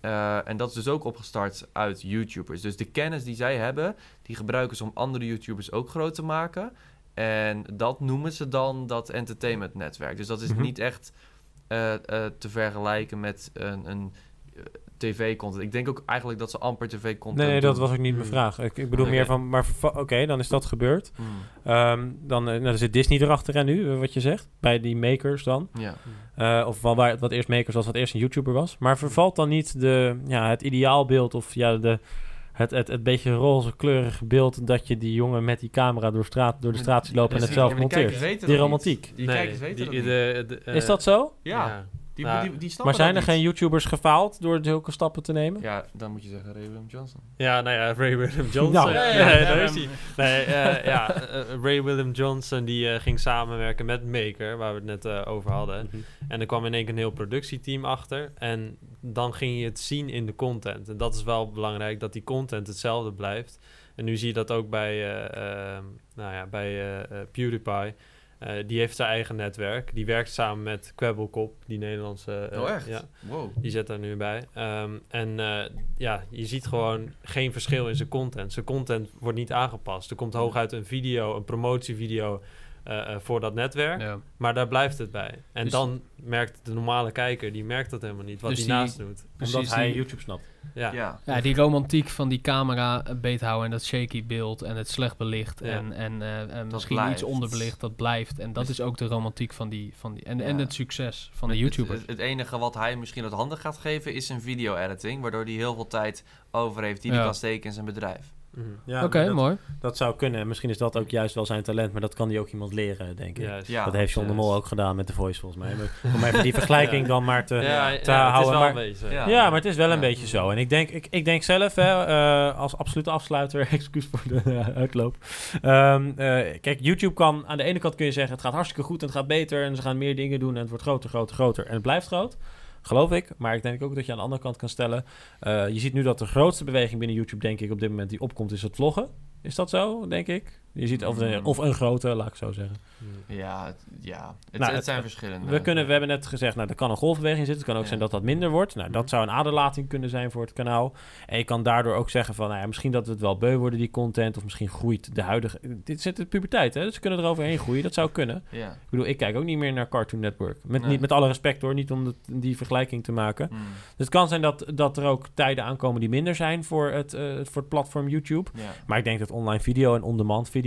D: Eh, en dat is dus ook opgestart uit YouTubers. Dus de kennis die zij hebben, die gebruiken ze om andere YouTubers ook groot te maken. En dat noemen ze dan dat entertainment netwerk. Dus dat is
B: Mhm.
D: niet echt eh, eh, te vergelijken met een, een eh, tv-content. Ik denk ook eigenlijk dat ze amper tv-content
B: Nee, nee, dat was ook niet mijn
C: Hmm.
B: vraag. Ik, ik bedoel meer van, maar oké, dan is dat gebeurd.
D: Hmm,
B: Ehm, dan, eh, nou, dan zit Disney erachter en nu, eh, wat je zegt, bij die makers dan.
D: Ja.
B: Eh, of wel waar, wat eerst makers was, wat eerst een YouTuber was. Maar vervalt dan niet de, ja, het ideaalbeeld of ja, de, het, het, het beetje roze kleurige beeld dat je die jongen met die camera door, straat, door de straat ziet lopen en het zelf
D: maar die kijkers
B: monteert?
D: weten
B: Die romantiek.
D: Die kijkers weten
C: die-
D: dat niet.
C: de- de-
B: Is dat zo?
D: ja, die,
C: Nou,
D: die, die
B: Maar zijn er geen. YouTubers gefaald door zulke stappen te nemen?
D: Ja, dan moet je zeggen Ray William Johnson.
C: Ja, nou ja, Ray William Johnson.
B: Nou,
C: nee,
A: ja, ja,
C: daar is hij. Nee, eh, ja, eh, Ray William Johnson die eh, ging samenwerken met Maker, waar we het net over hadden.
B: Mhm.
C: En er kwam in één keer een heel productieteam achter. En dan ging je het zien in de content. En dat is wel belangrijk, dat die content hetzelfde blijft. En nu zie je dat ook bij, eh, ehm, nou ja, bij PewDiePie. Eh, die heeft zijn eigen netwerk. Die werkt samen met Kwebbelkop, die Nederlandse... eh,
D: oh, echt?
C: Ja,
D: Wow.
C: die zit daar nu bij. Ehm, en eh, ja, je ziet gewoon geen verschil in zijn content. Zijn content wordt niet aangepast. Er komt hooguit een video, een promotievideo voor dat netwerk.
A: Ja.
C: Maar daar blijft het bij. En
A: Dus-
C: dan merkt de normale kijker, die merkt dat helemaal niet. Wat
A: Dus
C: die
A: die-
C: naast doet.
B: Omdat hij YouTube snapt.
C: Ja.
D: Ja.
A: Ja, die romantiek van die camera beethouden en dat shaky beeld en het slecht belicht
C: Ja.
A: en, en, eh, en misschien
D: blijft.
A: iets onderbelicht, dat blijft. En dat is ook de romantiek van die, van die en, en het succes van de
D: Het-
A: YouTubers.
D: Het, het enige wat hij misschien uit handen gaat geven is een video-editing, waardoor hij heel veel tijd over heeft die hij
A: Ja.
D: kan steken in zijn bedrijf.
C: Mhm.
B: Ja,
A: Oké,
B: dat,
A: mooi.
B: dat zou kunnen. Misschien is dat ook juist wel zijn talent, maar dat kan hij ook iemand leren, denk ik.
C: Juist.
D: Ja.
B: dat heeft John de. Mol ook gedaan met The Voice, volgens mij. Maar om even die vergelijking
C: Ja.
B: dan maar te...
C: Ja, ja,
B: te
C: het
B: houden,
C: is wel
B: maar-
C: een beetje.
D: Ja.
B: Ja, maar het is wel een
D: Ja.
B: beetje zo. En ik denk, ik, ik denk zelf, hè, eh, als absolute afsluiter, excuus voor de eh, uitloop. Ehm, eh, kijk, YouTube kan, aan de ene kant kun je zeggen, het gaat hartstikke goed en het gaat beter en ze gaan meer dingen doen en het wordt groter, groter, groter. En het blijft groot, geloof ik. Maar ik denk ook dat je aan de andere kant kan stellen, eh, je ziet nu dat de grootste beweging binnen YouTube, denk ik, op dit moment die opkomt, is het vloggen. Is dat zo, denk ik? Je ziet, of,
D: Mm.
B: of een grote, laat ik zo zeggen.
C: Mhm.
D: Ja, het, ja. Het,
B: Nou,
D: het
B: het-
D: zijn verschillende.
B: We, kunnen, we hebben net gezegd, nou, er kan een golfbeweging zitten. Het kan ook
D: Ja.
B: zijn dat dat minder wordt. Nou, dat zou een aderlating kunnen zijn voor het kanaal. En je kan daardoor ook zeggen van, nou ja, misschien dat we het wel beu worden, die content. Of misschien groeit de huidige... Dit zit in de puberteit, hè? Dus ze kunnen er overheen groeien. Dat zou kunnen.
D: Ja.
B: Ik bedoel, ik kijk ook niet meer naar Cartoon Network. Met,
D: Nee.
B: niet, met alle respect hoor, niet om dat- die vergelijking te maken.
D: Mm.
B: Dus het kan zijn dat, dat er ook tijden aankomen die minder zijn voor het, eh, voor het platform YouTube.
D: ja.
B: Maar ik denk dat online video en on-demand video,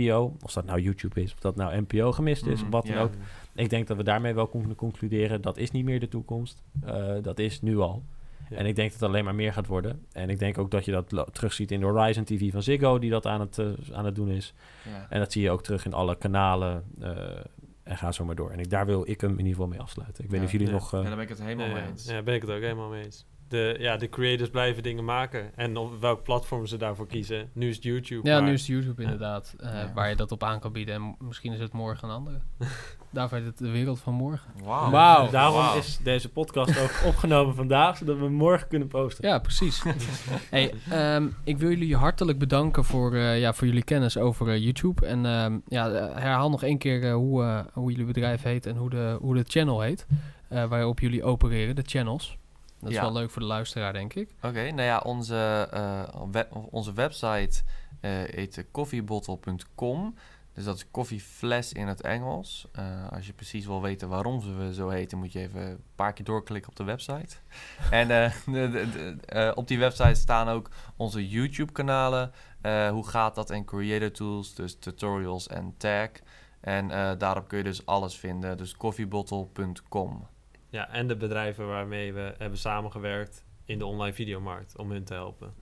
B: of dat nou YouTube is, of dat nou NPO gemist is, of wat dan
D: ja.
B: ook. Ik denk dat we daarmee wel kunnen concluderen dat is niet meer de toekomst. Eh, dat is nu al.
C: Ja.
B: En ik denk dat het alleen maar meer gaat worden. En ik denk ook dat je dat terugziet in de Horizon TV van Ziggo, die dat aan het, eh, aan het doen is.
D: Ja.
B: En dat zie je ook terug in alle kanalen. eh, en ga zo maar door. En ik, daar wil ik hem in ieder geval mee afsluiten. Ik weet niet
D: Ja.
B: of jullie
C: Ja.
B: nog...
D: Ja, daar ben ik het helemaal
C: Ja,
D: mee
C: ja.
D: eens.
C: Ja, ben ik het ook helemaal mee eens. De, ja, de creators blijven dingen maken. En op welk platform ze daarvoor kiezen. Nu is het YouTube.
A: Ja,
C: maar-
A: nu is het YouTube inderdaad, eh,
D: Ja.
A: waar je dat op aan kan bieden. En misschien is het morgen een andere. Daarvoor heet het de wereld van morgen.
D: Wauw.
A: Wauw.
B: Daarom is deze podcast ook opgenomen vandaag, zodat we hem morgen kunnen posten.
A: Ja, precies. hey, ehm, ik wil jullie hartelijk bedanken voor, eh, ja, voor jullie kennis over eh, YouTube. En ehm, ja, herhaal nog één keer hoe, eh, hoe jullie bedrijf heet en hoe de, hoe de channel heet. eh, waarop jullie opereren, de channels. Dat is
D: Ja.
A: wel leuk voor de luisteraar, denk ik.
D: Oké, nou ja, onze, eh, web- onze website eh heet koffiebottle.com. Dus dat is koffiefles in het Engels. Eh, als je precies wil weten waarom ze zo heten, moet je even een paar keer doorklikken op de website. en de, de- de- op die website staan ook onze YouTube-kanalen. Hoe gaat dat en creator tools, dus tutorials en tag. En daarop kun je dus alles vinden. Dus koffiebottle.com.
C: Ja, en de bedrijven waarmee we hebben samengewerkt in de online videomarkt om hun te helpen.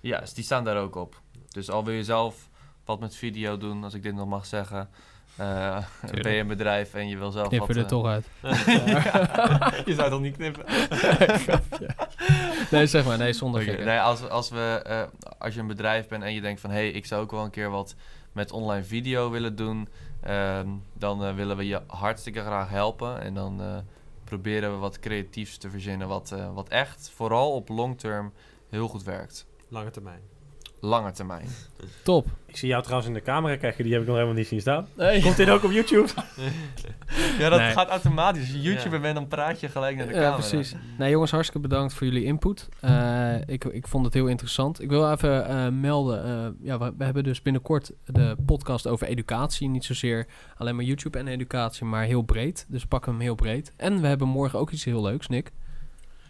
D: Ja, dus die staan daar ook op. Dus al wil je zelf wat met video doen, als ik dit nog mag zeggen. eh, ben je een bedrijf en je wil zelf
A: Knip
D: wat...
A: je er
D: eh,
A: toch uit.
D: je zou het toch niet knippen?
A: Nee, zeg maar. Nee, zonder gekken.
D: Nee, als, als, we, eh, als je een bedrijf bent en je denkt van... hé, hey, ik zou ook wel een keer wat met online video willen doen... ehm, dan eh, willen we je hartstikke graag helpen. En dan eh, proberen we wat creatiefs te verzinnen... wat, eh, wat echt, vooral op long term, heel goed werkt.
C: Lange termijn.
D: Lange termijn.
A: Top.
B: Ik zie jou trouwens in de camera kijken, die heb ik nog helemaal niet zien staan.
A: Nee.
B: Komt dit ook op YouTube?
D: Ja, dat
A: Nee.
D: gaat automatisch. Als je YouTuber
C: Ja.
D: bent, dan praat je gelijk naar de
A: Ja,
D: camera.
A: precies. Nee, jongens, hartstikke bedankt voor jullie input. Eh, ik, ik vond het heel interessant. Ik wil even eh, melden. eh, ja, we, we hebben dus binnenkort de podcast over educatie. Niet zozeer alleen maar YouTube en educatie, maar heel breed. Dus pakken we hem heel breed. En we hebben morgen ook iets heel leuks, Nick.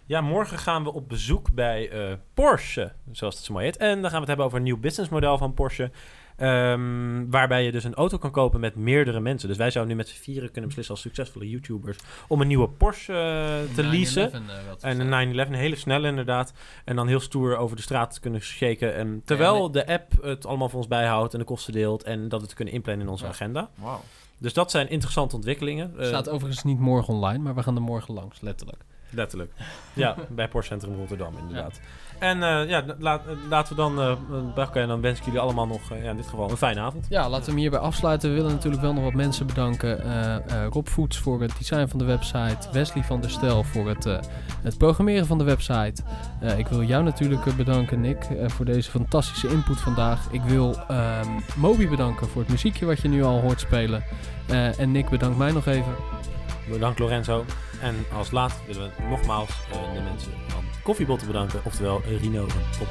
B: Ja, morgen gaan we op bezoek bij eh, Porsche, zoals het zo mooi heet. En dan gaan we het hebben over een nieuw businessmodel van Porsche. ehm, waarbij je dus een auto kan kopen met meerdere mensen. Dus wij zouden nu met z'n vieren kunnen beslissen als succesvolle YouTubers... om een nieuwe Porsche eh, te leasen. En een 911, een hele snelle inderdaad. En dan heel stoer over de straat te kunnen shaken. En terwijl de app het allemaal voor ons bijhoudt en de kosten deelt. En dat we het kunnen inplannen in onze
A: Ja.
B: agenda.
D: Wauw.
B: Dus dat zijn interessante ontwikkelingen. Eh,
A: staat overigens niet morgen online, maar we gaan er morgen langs, letterlijk.
B: Letterlijk. Ja, bij Porsche Centrum Rotterdam inderdaad. En eh, ja, laat, eh, laten we dan uh, bakken. En dan wens ik jullie allemaal nog, eh, ja, in dit geval, een fijne avond.
A: Ja, laten we hem hierbij afsluiten. We willen natuurlijk wel nog wat mensen bedanken. Eh, eh, Rob Voets voor het design van de website. Wesley van der Stel voor het, eh, het programmeren van de website. Eh, ik wil jou natuurlijk eh, bedanken, Nick, eh, voor deze fantastische input vandaag. Ik wil ehm, Moby bedanken voor het muziekje wat je nu al hoort spelen. Eh, en Nick, bedankt mij nog even.
B: Bedankt Lorenzo. En als laatst willen we nogmaals eh, de mensen van Koffiebotten bedanken, oftewel Rino van Top.